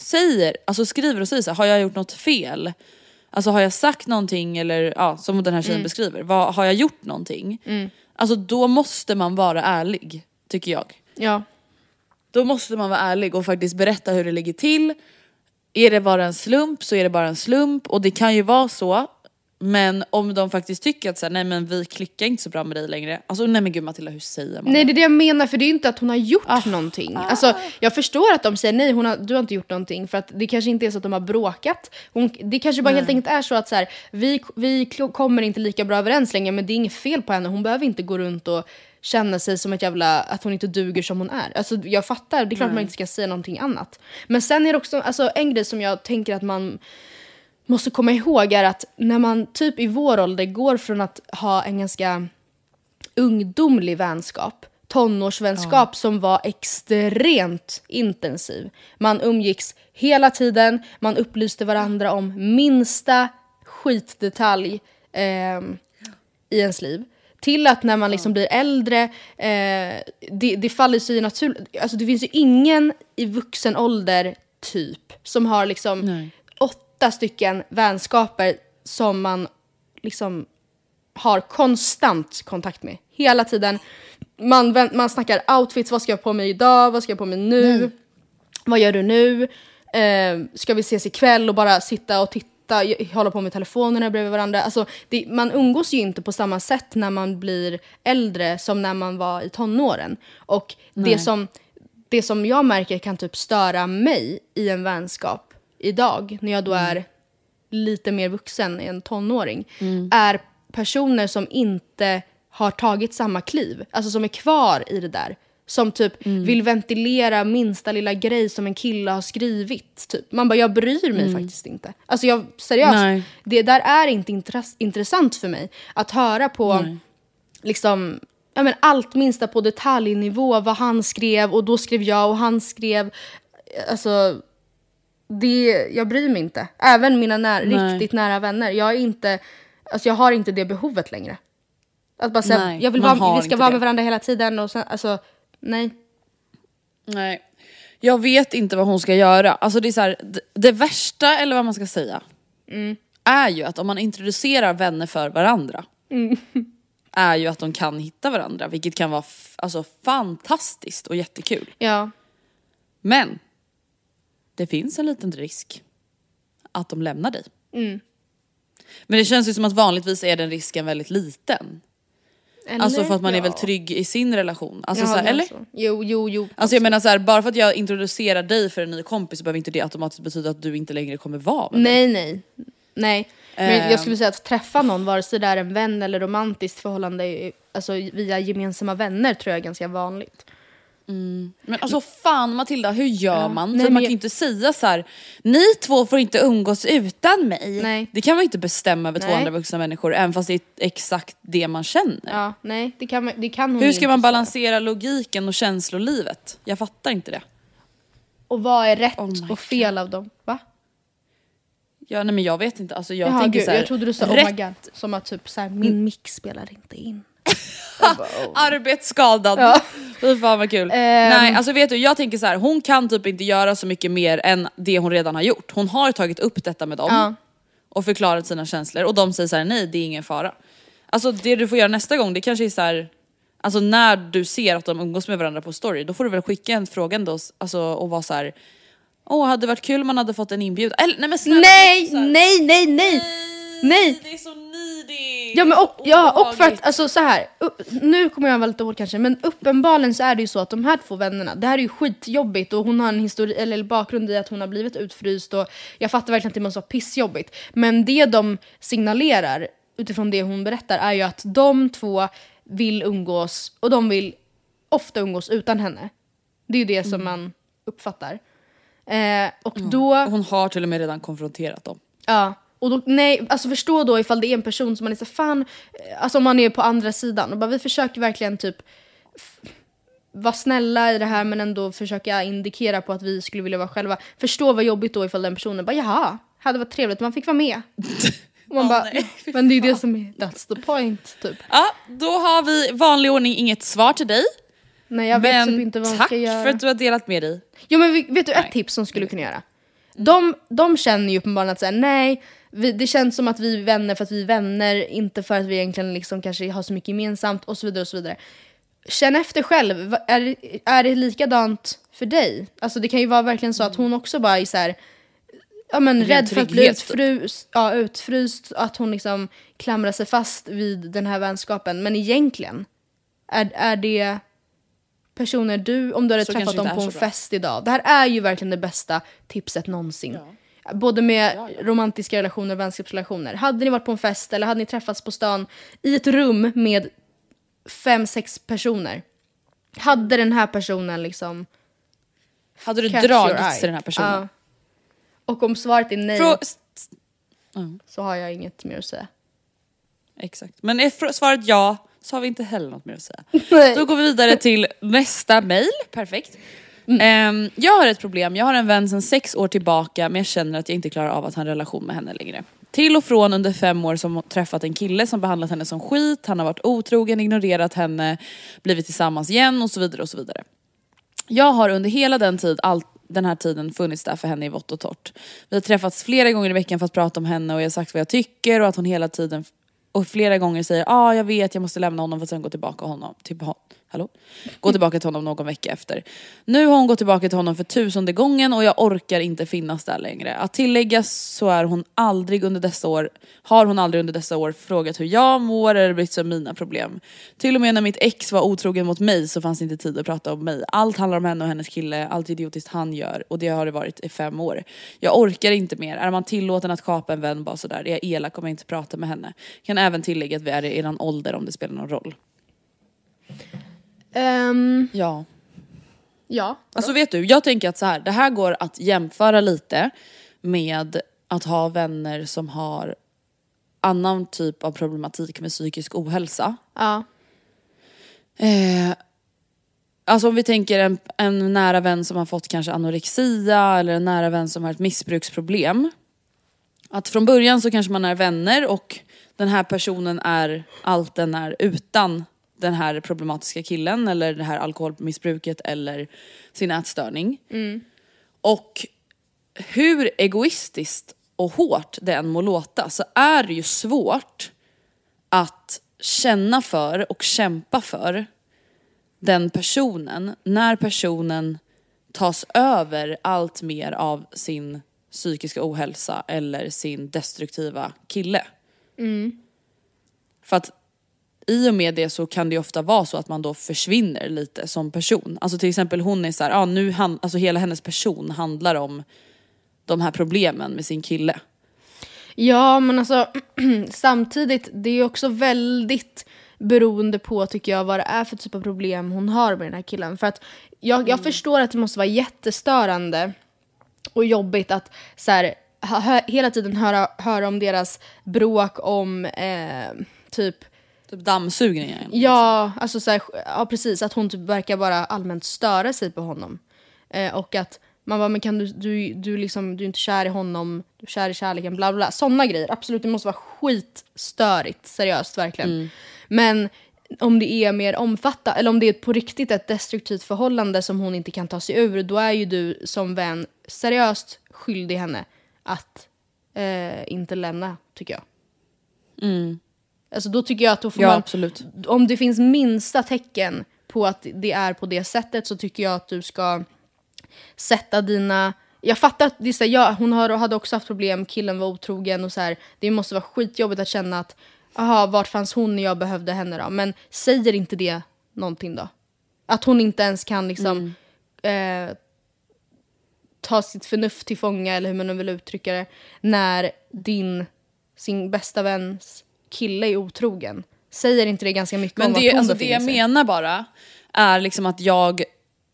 säger, alltså skriver och säger så här, har jag gjort något fel? Alltså har jag sagt någonting eller ja, som den här tjejen beskriver, vad, har jag gjort någonting? Alltså då måste man vara ärlig, tycker jag. Ja. Då måste man vara ärlig och faktiskt berätta hur det ligger till. Är det bara en slump så är det bara en slump och det kan ju vara så. Men om de faktiskt tycker att så här, nej men vi klickar inte så bra med dig längre. Alltså nej men gud Matilda hur säger man Nej det? är det jag menar, för det är ju inte att hon har gjort någonting. Alltså, jag förstår att de säger nej, hon har, du har inte gjort någonting. För att det kanske inte är så att de har bråkat. Hon, det kanske bara helt enkelt är så att så här, vi, vi kommer inte lika bra överens längre, men det är inget fel på henne. Hon behöver inte gå runt och känna sig som ett jävla, att hon inte duger som hon är. Alltså jag fattar, det är klart man inte ska säga någonting annat. Men sen är det också, alltså en grej som jag tänker att man måste komma ihåg är att när man typ i vår ålder går från att ha en ganska ungdomlig vänskap tonårsvänskap som var extremt intensiv. Man umgicks hela tiden, man upplyste varandra om minsta skitdetalj eh, i ens liv. Till att när man liksom blir äldre, eh, det, det faller sig naturligt. Alltså det finns ju ingen i vuxen ålder typ som har liksom Nej. Åtta stycken vänskaper som man liksom har konstant kontakt med. Hela tiden. Man, man snackar outfits, vad ska jag på mig idag, vad ska jag på mig nu, vad gör du nu, eh, ska vi ses ikväll och bara sitta och titta, hålla på med telefonerna bredvid varandra. Alltså, det, man umgås ju inte på samma sätt när man blir äldre som när man var i tonåren. Och det som, det som jag märker kan typ störa mig i en vänskap idag, när jag då är lite mer vuxen än tonåring, är personer som inte har tagit samma kliv. Alltså som är kvar i det där. Som typ vill ventilera minsta lilla grej som en kille har skrivit. Typ. Man bara, jag bryr mig faktiskt inte. Alltså jag, seriöst, Nej. det där är inte intress- intressant för mig. Att höra på liksom, ja, men allt minsta på detaljnivå, vad han skrev och då skrev jag och han skrev. Alltså, det, jag bryr mig inte. Även mina när, riktigt nära vänner. Jag, är inte, alltså jag har inte det behovet längre. Att bara säga, Nej, jag vill vara, vi ska vara det. med varandra hela tiden och sen, alltså, nej. Nej. Jag vet inte vad hon ska göra. Alltså det, är så här, det, det värsta, eller vad man ska säga, är ju att om man introducerar vänner för varandra, är ju att de kan hitta varandra, vilket kan vara alltså, fantastiskt och jättekul. Ja. Men det finns en liten risk att de lämnar dig. Men det känns ju som att vanligtvis är den risken väldigt liten. Alltså för att man är väl trygg i sin relation. Alltså, Jaha, så här, men eller? Så. Jo, jo, jo. Alltså jag menar så här, bara för att jag introducerar dig för en ny kompis så behöver inte det automatiskt betyda att du inte längre kommer vara med mig. Nej, nej. Nej. Men Ehm. jag skulle säga att träffa någon, vare sig det är en vän eller romantiskt förhållande, alltså via gemensamma vänner tror jag är ganska vanligt. Men alltså fan Matilda, hur gör man? Nej, för man kan ju inte säga så här: ni två får inte umgås utan mig. Nej. Det kan man inte bestämma över två Nej. andra vuxna människor, även fast det är exakt det man känner. Ja, nej, det kan, det kan hon Hur ska man säga. balansera logiken och känslolivet? Jag fattar inte det. Och vad är rätt Oh och fel av dem? Va? Ja, nej men jag vet inte, alltså jag Jaha, tänker gud, så här, jag trodde du sa oh rätt- my god. Som att typ så här, min mix spelar inte in. Arbetsskadad. Ja. Fy fan vad kul. Nej alltså vet du, jag tänker så här, hon kan typ inte göra så mycket mer än det hon redan har gjort. Hon har tagit upp detta med dem Ja. och förklarat sina känslor och de säger så här: nej det är ingen fara. Alltså det du får göra nästa gång det kanske är så här. Alltså när du ser att de umgås med varandra på story, då får du väl skicka en fråga ändå alltså, och vara så här. Åh hade det varit kul om man hade fått en inbjudan. Eller nej men snälla, Nej, så här, nej, nej, nej! Nej! Det är! Ja, men och, ja, och för att, alltså så här, nu kommer jag vara lite hård kanske, men uppenbarligen så är det ju så att de här två vännerna, det här är ju skitjobbigt och hon har en histori- eller bakgrund i att hon har blivit utfryst och jag fattar verkligen att det måste vara pissjobbigt. Men det de signalerar utifrån det hon berättar är ju att de två vill umgås och de vill ofta umgås utan henne. Det är ju det som man uppfattar. Eh, och då... Och Hon har till och med redan konfronterat dem. Ja. Och då, nej, alltså förstå då ifall det är en person som man är så fan, eh, alltså om man är på andra sidan och bara vi försöker verkligen typ vara snälla i det här men ändå försöka indikera på att vi skulle vilja vara själva. Förstå vad jobbigt då ifall den personen bara jaha, hade varit trevligt, man fick vara med. Och man bara, nej, men det är ju det som är, that's the point typ. Ja, då har vi vanlig ordning inget svar till dig. Nej jag vet Men typ inte vad man tack ska göra. för att du har delat med dig. Jo men vet du Nej. ett tips som skulle kunna göra? De, de känner ju uppenbarligen att säga nej, vi, det känns som att vi är vänner för att vi är vänner, inte för att vi egentligen liksom kanske har så mycket gemensamt och så vidare och så vidare. Känn efter själv, är, är det likadant för dig? Alltså det kan ju vara verkligen så att hon också bara är så här, ja men rädd för att bli typ. utfryst, ja, utfryst, att hon liksom klamrar sig fast vid den här vänskapen. Men egentligen, är, är det personer du, om du hade Så träffat dem på en fest idag. Det här är ju verkligen det bästa tipset någonsin. Både med romantiska relationer och vänskapsrelationer. Hade ni varit på en fest eller hade ni träffats på stan i ett rum med fem, sex personer. Hade den här personen liksom... Hade du dragits till den här personen? Ja. Och om svaret är nej Frå- så har jag inget mer att säga. Exakt. Men är svaret ja Så har vi inte heller något mer att säga. Nej. Då går vi vidare till nästa mail. Perfekt. Mm. Ehm, jag har ett problem, jag har en vän sedan sex år tillbaka men jag känner att jag inte klarar av att ha en relation med henne längre. Till och från under fem år som träffat en kille som behandlat henne som skit, han har varit otrogen, ignorerat henne, blivit tillsammans igen och så vidare och så vidare. Jag har under hela den, tid, all, den här tiden funnits där för henne i vått och torrt. Vi har träffats flera gånger i veckan för att prata om henne och jag har sagt vad jag tycker och att hon hela tiden och flera gånger säger ja ah, jag vet jag måste lämna honom för att sen gå tillbaka honom typ till Hallå? Gå tillbaka till honom någon vecka efter. Nu har hon gått tillbaka till honom för tusende gången och jag orkar inte finnas där längre. Att tillägga så är hon aldrig under dessa år, har hon aldrig under dessa år frågat hur jag mår eller brytt sig om mina problem. Till och med när mitt ex var otrogen mot mig så fanns det inte tid att prata om mig. Allt handlar om henne och hennes kille, allt idiotiskt han gör och det har det varit i fem år. Jag orkar inte mer. Är man tillåten att kapa en vän bara sådär, är jag elak kommer jag inte prata med henne. Kan även tillägga att vi är i eran ålder om det spelar någon roll. Ehm, Ja. ja. Alltså vet du, jag tänker att så här, det här går att jämföra lite med att ha vänner som har annan typ av problematik med psykisk ohälsa. ja. Eh, alltså om vi tänker en, en nära vän som har fått kanske anorexia eller en nära vän som har ett missbruksproblem. Att från början så kanske man är vänner och den här personen är allt den är utan den här problematiska killen eller det här alkoholmissbruket eller sin ätstörning. Och hur egoistiskt och hårt det än må låta så är det ju svårt att känna för och kämpa för den personen när personen tas över allt mer av sin psykiska ohälsa eller sin destruktiva kille. För att i och med det så kan det ju ofta vara så att man då försvinner lite som person. Alltså till exempel hon är så här, ja nu han, alltså hela hennes person handlar om de här problemen med sin kille. Ja, men alltså samtidigt, det är ju också väldigt beroende på tycker jag vad det är för typ av problem hon har med den här killen. För att jag, jag förstår att det måste vara jättestörande och jobbigt att så här, hö, hela tiden höra, höra om deras bråk om eh, typ Typ dammsugningar. Ja, alltså så här, ja precis. Att hon typ verkar bara allmänt störa sig på honom. Eh, och att man bara, men kan du, du, du, liksom, du är inte kär i honom, du är kär i kärleken, bla bla. Sådana grejer, absolut det måste vara skitstörigt, seriöst verkligen. Men om det är mer omfattande, eller om det är på riktigt ett destruktivt förhållande som hon inte kan ta sig ur, då är ju du som vän seriöst skyldig henne att eh, inte lämna, tycker jag. Alltså då tycker jag att då får Ja, man, absolut. om det finns minsta tecken på att det är på det sättet så tycker jag att du ska sätta dina... Jag fattar att det är här, ja, hon har, hade också haft problem, killen var otrogen och så här. Det måste vara skitjobbigt att känna att aha, vart fanns hon när jag behövde henne då? Men säger inte det någonting då? Att hon inte ens kan liksom eh, ta sitt förnuft till fånga eller hur man nu vill uttrycka det när din, sin bästa väns kille är otrogen. Säger inte det ganska mycket Men om det, vart hon alltså det jag menar bara är liksom att jag,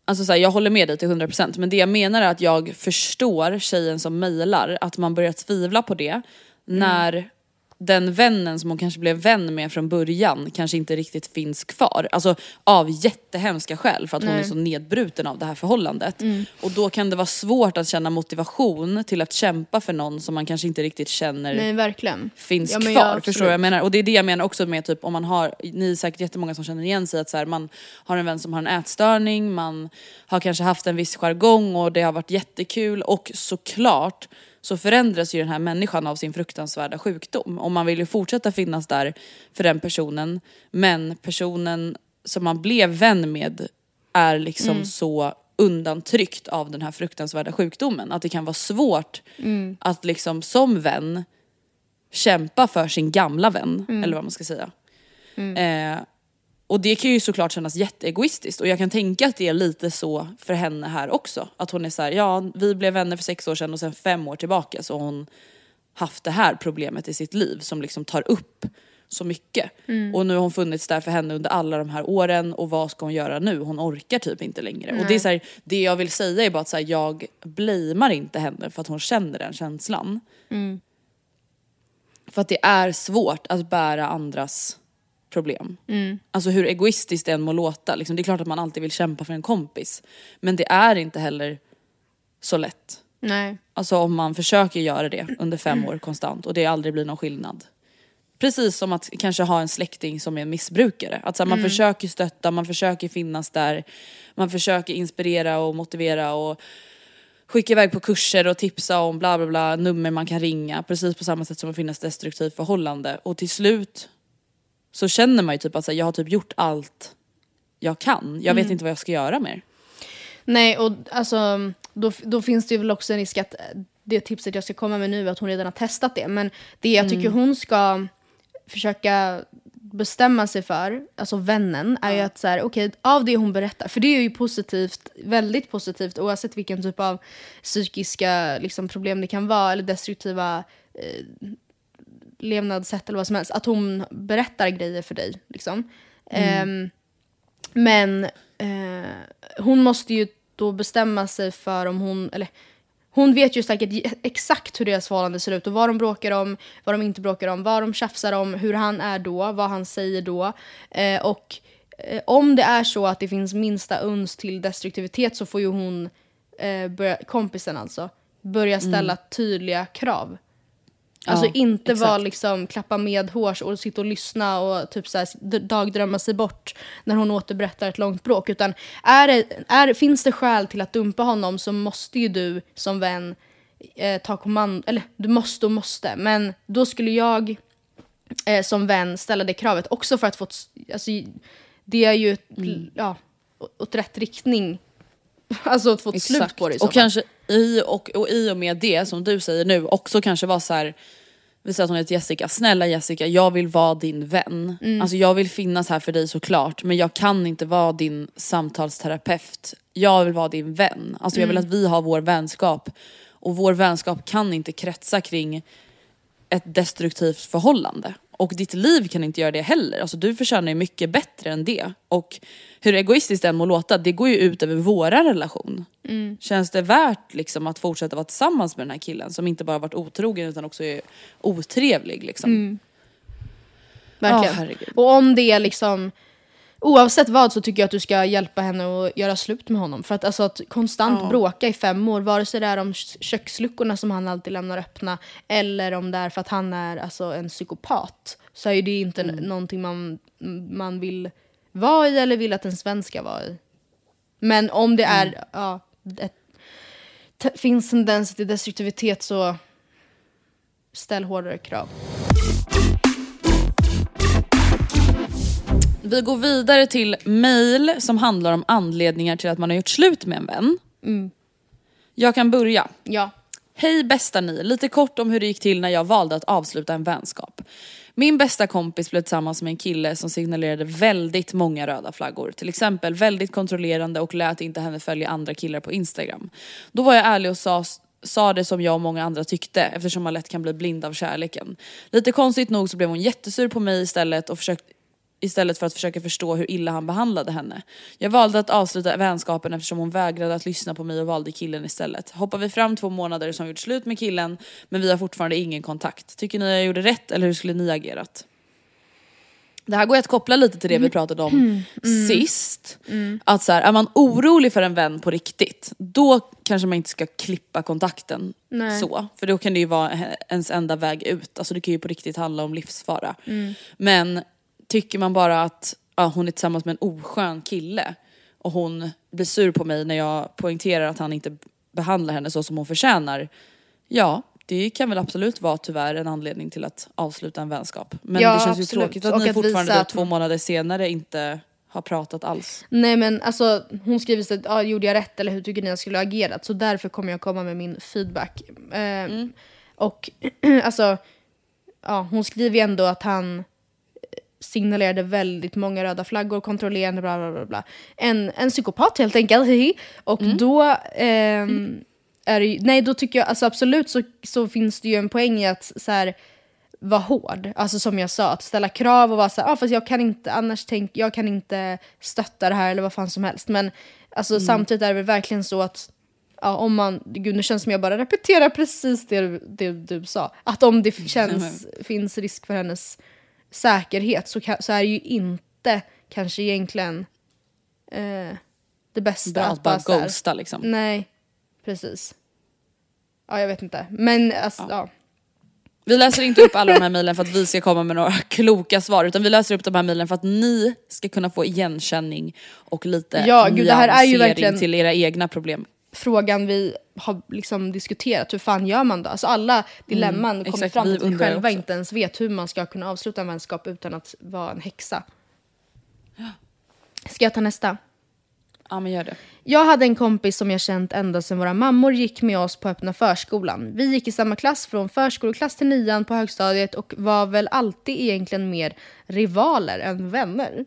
alltså så här, jag håller med dig till 100% men det jag menar är att jag förstår tjejen som mejlar att man börjar tvivla på det när den vännen som hon kanske blev vän med från början kanske inte riktigt finns kvar. Alltså av jättehemska skäl för att hon är så nedbruten av det här förhållandet. Och då kan det vara svårt att känna motivation till att kämpa för någon som man kanske inte riktigt känner Nej, verkligen. finns Ja, kvar. ja, förstår du vad jag menar? Och det är det jag menar också med typ om man har, ni är säkert jättemånga som känner igen sig att så här, man har en vän som har en ätstörning, man har kanske haft en viss jargong och det har varit jättekul och såklart så förändras ju den här människan av sin fruktansvärda sjukdom. Och man vill ju fortsätta finnas där för den personen men personen som man blev vän med är liksom Mm. så undantryckt av den här fruktansvärda sjukdomen. Att det kan vara svårt Mm. att liksom som vän kämpa för sin gamla vän, Mm. eller vad man ska säga. Eh, och det kan ju såklart kännas jätteegoistiskt och jag kan tänka att det är lite så för henne här också. Att hon är så här, ja vi blev vänner för sex år sedan och sen fem år tillbaka så har hon haft det här problemet i sitt liv som liksom tar upp så mycket. Och nu har hon funnits där för henne under alla de här åren och vad ska hon göra nu? Hon orkar typ inte längre. Och det är så här, det jag vill säga är bara att så här, jag blamear inte henne för att hon känner den känslan. För att det är svårt att bära andras problem. Alltså hur egoistiskt det än må låta. Liksom, det är klart att man alltid vill kämpa för en kompis. Men det är inte heller så lätt. Nej. Alltså om man försöker göra det under fem år konstant och det aldrig blir någon skillnad. Precis som att kanske ha en släkting som är en missbrukare. Att så här, man försöker stötta, man försöker finnas där, man försöker inspirera och motivera och skicka iväg på kurser och tipsa om bla bla bla, nummer man kan ringa. Precis på samma sätt som att finnas destruktivt förhållande. Och till slut så känner man ju typ att så här, jag har typ gjort allt jag kan. Jag vet inte vad jag ska göra mer. Nej, och alltså, då, då finns det ju väl också en risk att det tipset jag ska komma med nu är att hon redan har testat det. Men det jag tycker hon ska försöka bestämma sig för, alltså vännen, är ju att så här, okej, av det hon berättar, för det är ju positivt, väldigt positivt oavsett vilken typ av psykiska liksom, problem det kan vara eller destruktiva eh, levnadssätt eller vad som helst, att hon berättar grejer för dig. Liksom. Ehm, men eh, hon måste ju då bestämma sig för om hon, eller hon vet ju säkert exakt hur deras förhållande ser ut och vad de bråkar om, vad de inte bråkar om, vad de tjafsar om, hur han är då, vad han säger då. Eh, och eh, om det är så att det finns minsta uns till destruktivitet så får ju hon, eh, börja, kompisen alltså, börja ställa tydliga krav. Alltså Ja, inte exakt. vara liksom klappa med hårs och sitta och lyssna och typ så här, dagdrömma sig bort när hon återberättar ett långt bråk. Utan är det, är, finns det skäl till att dumpa honom så måste ju du som vän eh, ta kommando, eller du måste och måste. Men då skulle jag eh, som vän ställa det kravet också för att få, alltså det är ju ett, ja, åt rätt riktning. Alltså att få ett slut på det i så Och fall. kanske i och, och i och med det som du säger nu också kanske vara så här. Vi säger att hon heter Jessica, snälla Jessica jag vill vara din vän. Mm. Alltså jag vill finnas här för dig såklart men jag kan inte vara din samtalsterapeut. Jag vill vara din vän. Alltså jag vill Mm. att vi har vår vänskap. Och vår vänskap kan inte kretsa kring ett destruktivt förhållande. Och ditt liv kan inte göra det heller. Alltså du förtjänar ju mycket bättre än det. Och hur egoistiskt det än må låta, det går ju ut över våra relation. Känns det värt liksom att fortsätta vara tillsammans med den här killen som inte bara varit otrogen utan också är otrevlig liksom. Verkligen. Ja, herregud. och om det är liksom Oavsett vad så tycker jag att du ska hjälpa henne att göra slut med honom. För att, alltså, att konstant bråka i fem år, vare sig det är om kö- köksluckorna som han alltid lämnar öppna eller om det är för att han är alltså, en psykopat så är det inte Mm. någonting man, man vill vara i eller vill att en svensk ska vara i. Men om det är, Mm. ja, te- finns tendens till destruktivitet så ställ hårdare krav. Vi går vidare till mail som handlar om anledningar till att man har gjort slut med en vän. Jag kan börja. Ja. Hej bästa ni, lite kort om hur det gick till när jag valde att avsluta en vänskap. Min bästa kompis blev tillsammans med en kille som signalerade väldigt många röda flaggor. Till exempel väldigt kontrollerande och lät inte henne följa andra killar på Instagram. Då var jag ärlig och sa sa det som jag och många andra tyckte eftersom man lätt kan bli blind av kärleken. Lite konstigt nog så blev hon jättesur på mig istället och försökte istället för att försöka förstå hur illa han behandlade henne. Jag valde att avsluta vänskapen eftersom hon vägrade att lyssna på mig och valde killen istället. Hoppar vi fram två månader hon gjort slut med killen men vi har fortfarande ingen kontakt. Tycker ni jag gjorde rätt eller hur skulle ni agerat? Det här går ju att koppla lite till det vi pratade om sist. Att så här, är man orolig för en vän på riktigt, då kanske man inte ska klippa kontakten Nej. så. För då kan det ju vara ens enda väg ut. Alltså det kan ju på riktigt handla om livsfara. Men tycker man bara att ja, hon är tillsammans med en oskön kille och hon blir sur på mig när jag poängterar att han inte behandlar henne så som hon förtjänar. Ja, det kan väl absolut vara tyvärr en anledning till att avsluta en vänskap. Men Ja, det känns ju absolut. tråkigt att Och ni att fortfarande då, att två månader senare inte har pratat alls. Nej men alltså hon skriver så att ah, gjorde jag rätt eller hur tycker ni jag skulle ha agerat? Så därför kommer jag komma med min feedback. Eh, Och alltså, ja, hon skriver ju ändå att han signalerade väldigt många röda flaggor, kontrollerande, bla bla bla. bla. En, en psykopat helt enkelt. Och då ehm, är det nej då tycker jag alltså absolut så, så finns det ju en poäng i att så här, vara hård. Alltså som jag sa, att ställa krav och vara så här, ah, fast jag kan inte, annars tänk, jag kan inte stötta det här eller vad fan som helst. Men alltså, samtidigt är det väl verkligen så att Ja, om man, gud nu känns det som jag bara repeterar precis det, det du sa. Att om det känns, finns risk för hennes säkerhet så, så är det ju inte kanske egentligen eh, det bästa Bra att bara så här- ghosta liksom. Nej, precis. Ja, jag vet inte. Men alltså, ja. Vi läser inte upp alla de här mejlen för att vi ska komma med några kloka svar utan vi läser upp de här mejlen för att ni ska kunna få igenkänning och lite Ja, gud, det här är ju verkligen- till era egna problem. Frågan vi har liksom diskuterat. Hur fan gör man då? Alltså alla dilemman kommer Mm, exakt, fram till att vi själva också. inte ens vet hur man ska kunna avsluta en vänskap utan att vara en häxa. Ska jag ta nästa? Ja men gör det. Jag hade en kompis som jag känt ända sedan våra mammor gick med oss på öppna förskolan. Vi gick i samma klass från förskoleklass till nian på högstadiet och var väl alltid egentligen mer rivaler än vänner.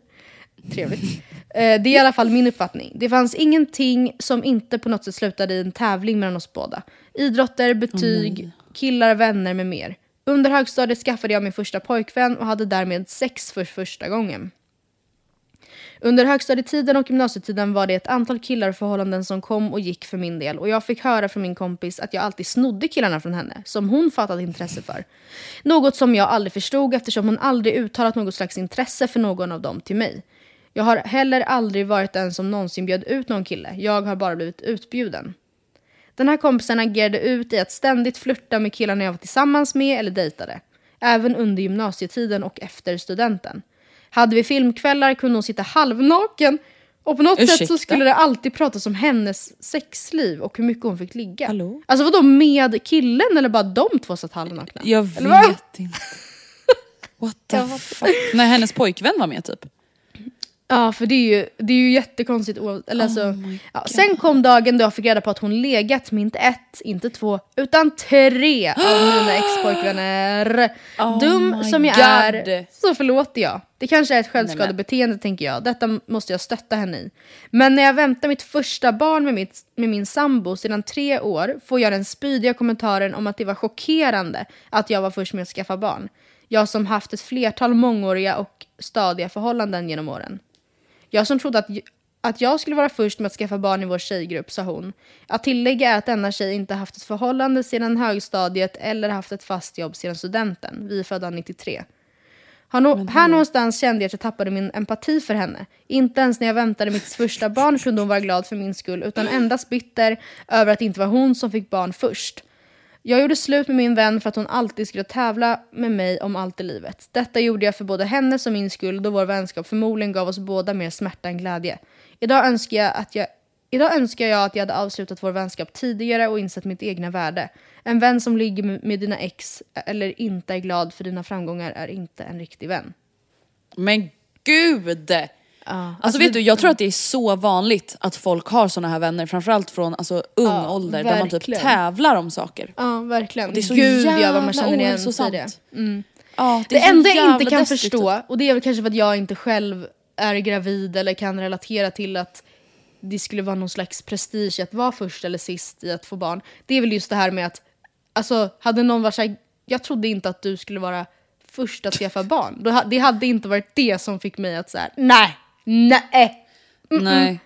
Trevligt. Eh, Det är i alla fall min uppfattning. Det fanns ingenting som inte på något sätt slutade i en tävling mellan oss båda. Idrotter, betyg, killar, vänner med mer. Under högstadiet skaffade jag min första pojkvän och hade därmed sex för första gången. Under högstadietiden och gymnasietiden var det ett antal killar och förhållanden som kom och gick för min del och jag fick höra från min kompis att jag alltid snodde killarna från henne, som hon fattat intresse för. Något som jag aldrig förstod eftersom hon aldrig uttalat något slags intresse för någon av dem till mig. Jag har heller aldrig varit den som någonsin bjöd ut någon kille, jag har bara blivit utbjuden. Den här kompisen agerade ut i att ständigt flirta med killarna jag var tillsammans med eller dejtade. Även under gymnasietiden och efter studenten. Hade vi filmkvällar kunde hon sitta halvnaken och på något sätt så Ursäkta? skulle det alltid pratas om hennes sexliv och hur mycket hon fick ligga. Hallå? Alltså vadå med killen eller bara de två satt halvnakna? Jag vet inte. What the fuck? Nej hennes pojkvän var med typ. Ja, för det är ju, det är ju jättekonstigt. Eller alltså, Oh my ja, sen kom dagen då jag fick reda på att hon legat med inte ett, inte två, utan tre av mina ex-pojkvänner. Oh Dum som jag God. är så förlåter jag. Det kanske är ett självskadebeteende tänker jag. Detta måste jag stötta henne i. Men när jag väntar mitt första barn med, mitt, med min sambo sedan tre år får jag den spydiga kommentaren om att det var chockerande att jag var först med att skaffa barn. Jag som haft ett flertal mångåriga och stadiga förhållanden genom åren. Jag som trodde att, att jag skulle vara först med att skaffa barn i vår tjejgrupp, sa hon. Att tillägga är att denna tjej inte haft ett förhållande sedan högstadiet eller haft ett fast jobb sedan studenten. Vi är födda 93. Har nå- här någonstans kände jag att jag tappade min empati för henne. Inte ens när jag väntade mitt första barn kunde hon vara glad för min skull, utan endast bitter över att det inte var hon som fick barn först. Jag gjorde slut med min vän för att hon alltid skulle tävla med mig om allt i livet. Detta gjorde jag för både hennes och min skull då vår vänskap förmodligen gav oss båda mer smärta än glädje. Idag önskar jag att jag Idag önskar jag att jag hade avslutat vår vänskap tidigare och insett mitt egna värde. En vän som ligger med- med dina ex eller inte är glad för dina framgångar är inte en riktig vän. Men gud! Alltså, vet du, jag tror att det är så vanligt att folk har såna här vänner, framförallt från alltså, ung Ja, ålder, där man typ verkligen. tävlar om saker. Ja, verkligen. Det är så Gud ja, vad man känner igen sig i det. Ja, Det, så enda jag inte kan förstå, och det är väl kanske för att jag inte själv är gravid eller kan relatera till att det skulle vara någon slags prestige att vara först eller sist i att få barn. Det är väl just det här med att, alltså hade någon varit såhär, jag trodde inte att du skulle vara först att skaffa barn. Det hade inte varit det som fick mig att säga nej, nej. Nej.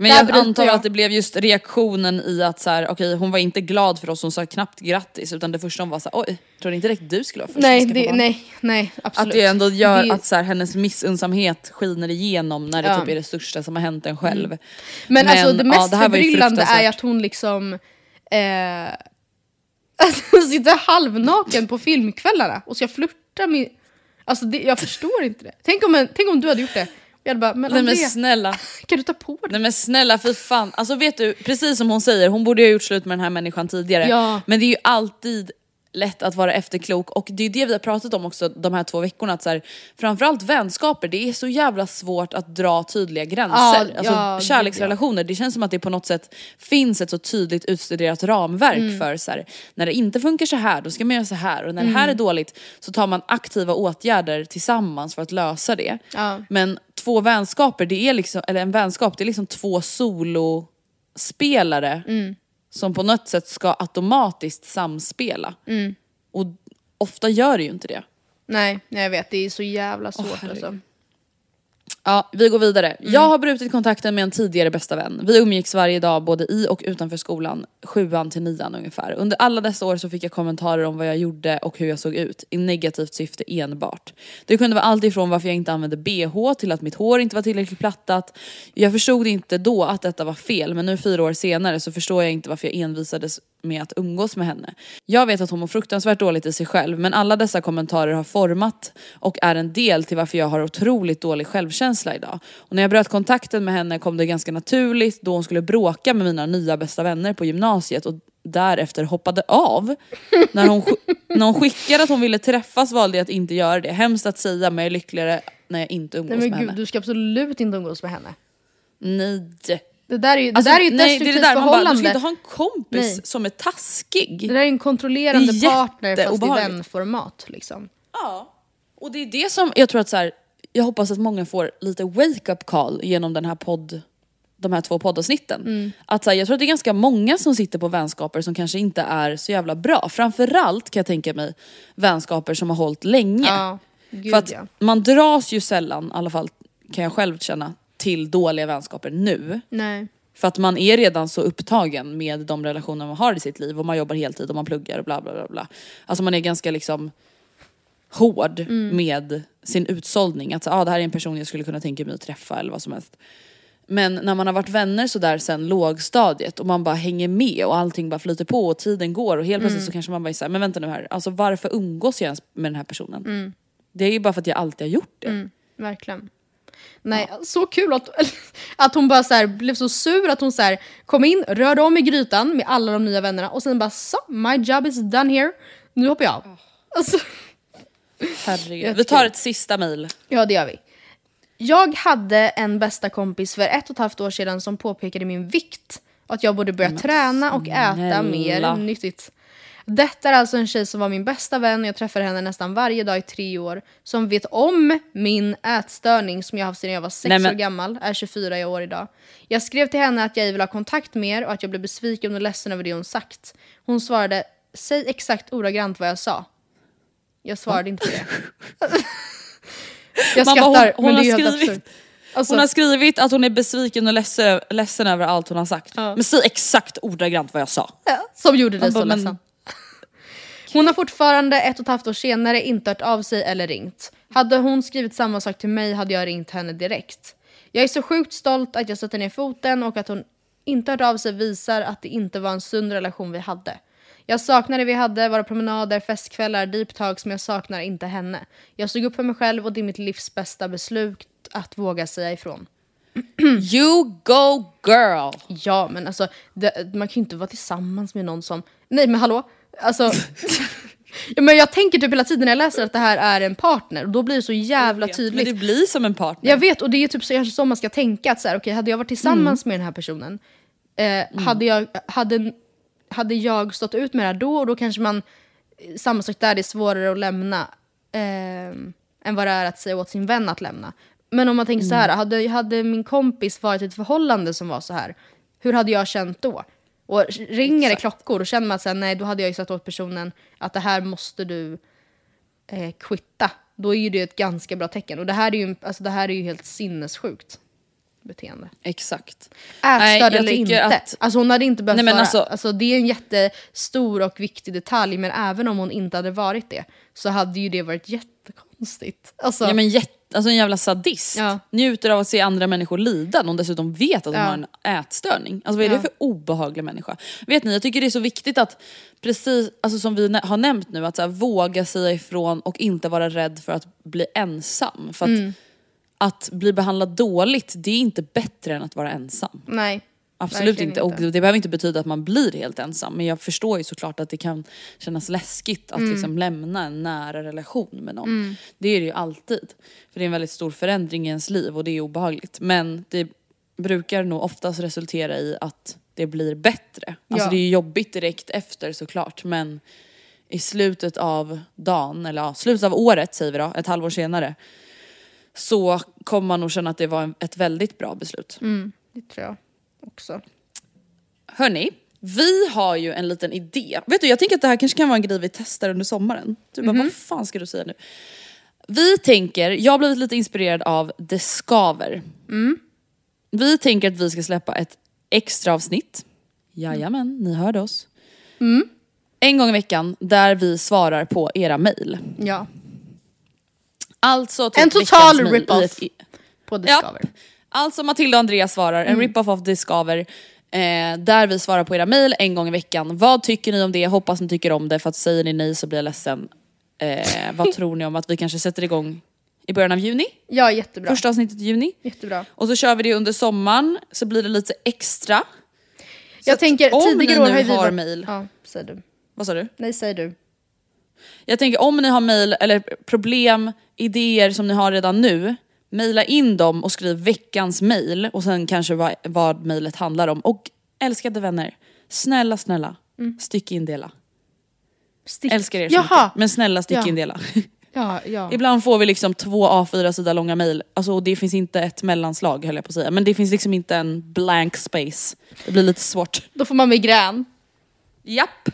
Men jag antar jag. att det blev just reaktionen i att så här, okej hon var inte glad för oss, hon sa knappt grattis utan det första hon var så här, oj, tror inte direkt du skulle vara först Nej, det, barn?" nej, nej, absolut. Att det ändå gör Det- att så här, hennes missunnsamhet skiner igenom när det Ja. Mm. typ är det största som har hänt en själv. Men, alltså det ja, mest det var ju förbryllande är att hon liksom eh, alltså, sitter halvnaken på filmkvällarna och ska flirta med... Alltså det, jag förstår inte det. Tänk om, en, tänk om du hade gjort det. Jag hade bara, men Nej men snälla. kan du ta på dig? Nej men snälla för fan. Alltså vet du, precis som hon säger, hon borde ju ha gjort slut med den här människan tidigare. Ja. Men det är ju alltid lätt att vara efterklok och det är det vi har pratat om också de här två veckorna. Att så här, framförallt vänskaper, det är så jävla svårt att dra tydliga gränser. Ja, alltså, ja, kärleksrelationer, det känns som att det på något sätt finns ett så tydligt utstuderat ramverk Mm. för så här, när det inte funkar så här då ska man göra så här och när det Mm. här är dåligt så tar man aktiva åtgärder tillsammans för att lösa det. Ja. Men två vänskaper, det är liksom, eller en vänskap, det är liksom två solospelare Mm. Som på något sätt ska automatiskt samspela. Mm. Och ofta gör det ju inte det. Nej, nej, jag vet. Det är så jävla svårt herregud. alltså. Ja, vi går vidare. Jag har brutit kontakten med en tidigare bästa vän. Vi umgicks varje dag både i och utanför skolan, sjuan till nian ungefär. Under alla dessa år så fick jag kommentarer om vad jag gjorde och hur jag såg ut, i negativt syfte enbart. Det kunde vara allt ifrån varför jag inte använde bh till att mitt hår inte var tillräckligt plattat. Jag förstod inte då att detta var fel, men nu fyra år senare så förstår jag inte varför jag envisades med att umgås med henne. Jag vet att hon mår fruktansvärt dåligt i sig själv men alla dessa kommentarer har format och är en del till varför jag har otroligt dålig självkänsla idag. Och när jag bröt kontakten med henne kom det ganska naturligt då hon skulle bråka med mina nya bästa vänner på gymnasiet och därefter hoppade av. när, hon, när hon skickade att hon ville träffas valde jag att inte göra det. Hemskt att säga men jag är lyckligare när jag inte umgås Nej men med gud, henne. du ska absolut inte umgås med henne. Nej. Det där är ju, det Alltså, där är ju ett nej, det är destruktivt det där, man bara, förhållande. du ska inte ha en kompis Nej. som är taskig. Det där är en kontrollerande Det är partner fast i vänformat liksom. Ja. Och det är det som jag tror att så här, jag hoppas att många får lite wake-up call genom den här podd, de här två poddavsnitten. Mm. Att så här, jag tror att det är ganska många som sitter på vänskaper som kanske inte är så jävla bra. Framförallt kan jag tänka mig vänskaper som har hållit länge. Ja, gud För att ja. man dras ju sällan, i alla fall kan jag själv känna, till dåliga vänskaper nu. Nej. För att man är redan så upptagen med de relationer man har i sitt liv och man jobbar heltid och man pluggar och bla bla bla. bla. Alltså man är ganska liksom hård Mm. med sin utsållning. Att så, ah, det här är en person jag skulle kunna tänka mig att träffa eller vad som helst. Men när man har varit vänner sådär sen lågstadiet och man bara hänger med och allting bara flyter på och tiden går och helt plötsligt Mm. så kanske man bara är såhär, men vänta nu här, alltså varför umgås jag ens med den här personen? Mm. Det är ju bara för att jag alltid har gjort det. Mm, verkligen. Nej, så kul att, att hon bara så här, blev så sur att hon så här, kom in, rörde om i grytan med alla de nya vännerna och sen bara så, my job is done here, nu hoppar jag av. Alltså, Herregud. Vi tar ett sista mejl. ja det gör vi. Jag hade en bästa kompis för ett och ett halvt år sedan som påpekade min vikt att jag borde börja träna och äta mer nyttigt. Detta är alltså en tjej som var min bästa vän och jag träffar henne nästan varje dag i tre år. Som vet om min ätstörning som jag haft sedan jag var sex Nej, men- år gammal, är 24 i år idag. Jag skrev till henne att jag vill ha kontakt med er och att jag blev besviken och ledsen över det hon sagt. Hon svarade, säg exakt ordagrant vad jag sa. Jag svarade inte på det. jag skrattar, hon- hon men det är helt skrivit- absurt. Alltså, Hon har skrivit att hon är besviken och ledsen, ledsen över allt hon har sagt. Men säg exakt ordagrant vad jag sa. Som gjorde dig så bara, men- ledsen. Hon har fortfarande ett och ett halvt år senare inte hört av sig eller ringt. Hade hon skrivit samma sak till mig hade jag ringt henne direkt. Jag är så sjukt stolt att jag sätter ner foten och att hon inte hört av sig visar att det inte var en sund relation vi hade. Jag saknar det vi hade, våra promenader, festkvällar, deep talks, men jag saknar inte henne. Jag stod upp för mig själv och det är mitt livs bästa beslut att våga säga ifrån. You go girl! Ja, men alltså det, man kan ju inte vara tillsammans med någon som... Nej, men hallå? Alltså... ja, men jag tänker typ hela tiden när jag läser att det här är en partner och då blir det så jävla Men tydligt. det blir som en partner. Jag vet och det är typ så, kanske så man ska tänka att så här, okej, hade jag varit tillsammans med den här personen eh, hade, jag, hade, hade jag stått ut med det här då och då kanske man samma sak där, det är svårare att lämna eh, än vad det är att säga åt sin vän att lämna. Men om man tänker så här, hade, hade min kompis varit i ett förhållande som var så här, hur hade jag känt då? Och ringer det klockor och känner man att nej då hade jag ju sagt åt personen att det här måste du eh, quitta. Då är ju det ett ganska bra tecken. Och det här är ju, alltså, det här är ju helt sinnessjukt beteende. Exakt. Ätstörd eller inte. att- Alltså hon hade inte behövt Nej, men vara... alltså- Alltså, det är en jättestor och viktig detalj men även om hon inte hade varit det så hade ju det varit jättekonstigt. Alltså, Ja, men jätte, alltså en jävla sadist. Ja. Njuter av att se andra människor lida när hon dessutom vet att hon Ja. har en ätstörning. Alltså vad är Ja. det för obehaglig människa? Vet ni, jag tycker det är så viktigt att, precis alltså som vi har nämnt nu, att så här, våga säga ifrån och inte vara rädd för att bli ensam. För att, Mm. att bli behandlad dåligt, det är inte bättre än att vara ensam. nej. Absolut verkligen inte. och det behöver inte betyda att man blir helt ensam. Men jag förstår ju såklart att det kan kännas läskigt att Mm. liksom lämna en nära relation med någon. Det är det ju alltid. För det är en väldigt stor förändring i ens liv och det är obehagligt. Men det brukar nog oftast resultera i att det blir bättre. Alltså Ja. det är ju jobbigt direkt efter såklart men i slutet av dagen, eller ja, slutet av året säger vi då, ett halvår senare så kommer man nog känna att det var ett väldigt bra beslut. Det tror jag också. Hörni, vi har ju en liten idé. Vet du, jag tänker att det här kanske kan vara en grej vi testar under sommaren. Du bara, vad fan ska du säga nu? Vi tänker, jag har blivit lite inspirerad av Det skaver. Vi tänker att vi ska släppa ett extra avsnitt. Jajamän, ni hörde oss. En gång i veckan där vi svarar på era mejl. Ja. Alltså typ En total rip-off. På Discover. Japp. Alltså Matilda och Andreas svarar, en rip-off av Discover. Eh, där vi svarar på era mejl en gång i veckan. Vad tycker ni om det? Hoppas ni tycker om det för att säger ni nej så blir jag ledsen. Eh, vad tror ni om att vi kanske sätter igång i början av juni? Ja, jättebra. Första avsnittet i juni. Jättebra. Och så kör vi det under sommaren så blir det lite extra. Så Jag tänker, om tidigare ni nu har vi har mejl. Ja, säg du. Vad sa du? Nej, säg du. Jag tänker om ni har mejl eller problem, idéer som ni har redan nu, mejla in dem och skriv veckans mejl och sen kanske vad, vad mejlet handlar om. Och älskade vänner, snälla snälla, styckindela. Stick. Älskar er så Jaha. mycket, men snälla styckindela. Ja, ja. Ibland får vi liksom två A4 sida långa mejl, alltså, och det finns inte ett mellanslag höll jag på att säga, men det finns liksom inte en blank space. Det blir lite svårt. Då får man migrän. Japp.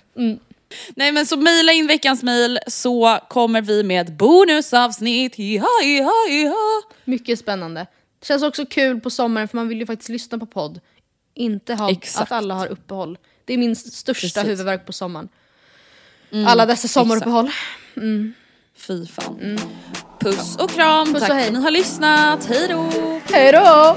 Nej men så mejla in veckans mejl så kommer vi med ett bonusavsnitt. Hiha, hiha, hiha. Mycket spännande. Det känns också kul på sommaren för man vill ju faktiskt lyssna på podd. Inte ha Exakt. att alla har uppehåll. Det är min största Precis. Mm, huvudvärk på sommaren. alla dessa sommaruppehåll. Fy fan. Puss och kram, Puss och tack för att ni har lyssnat. Hej då! Hej då!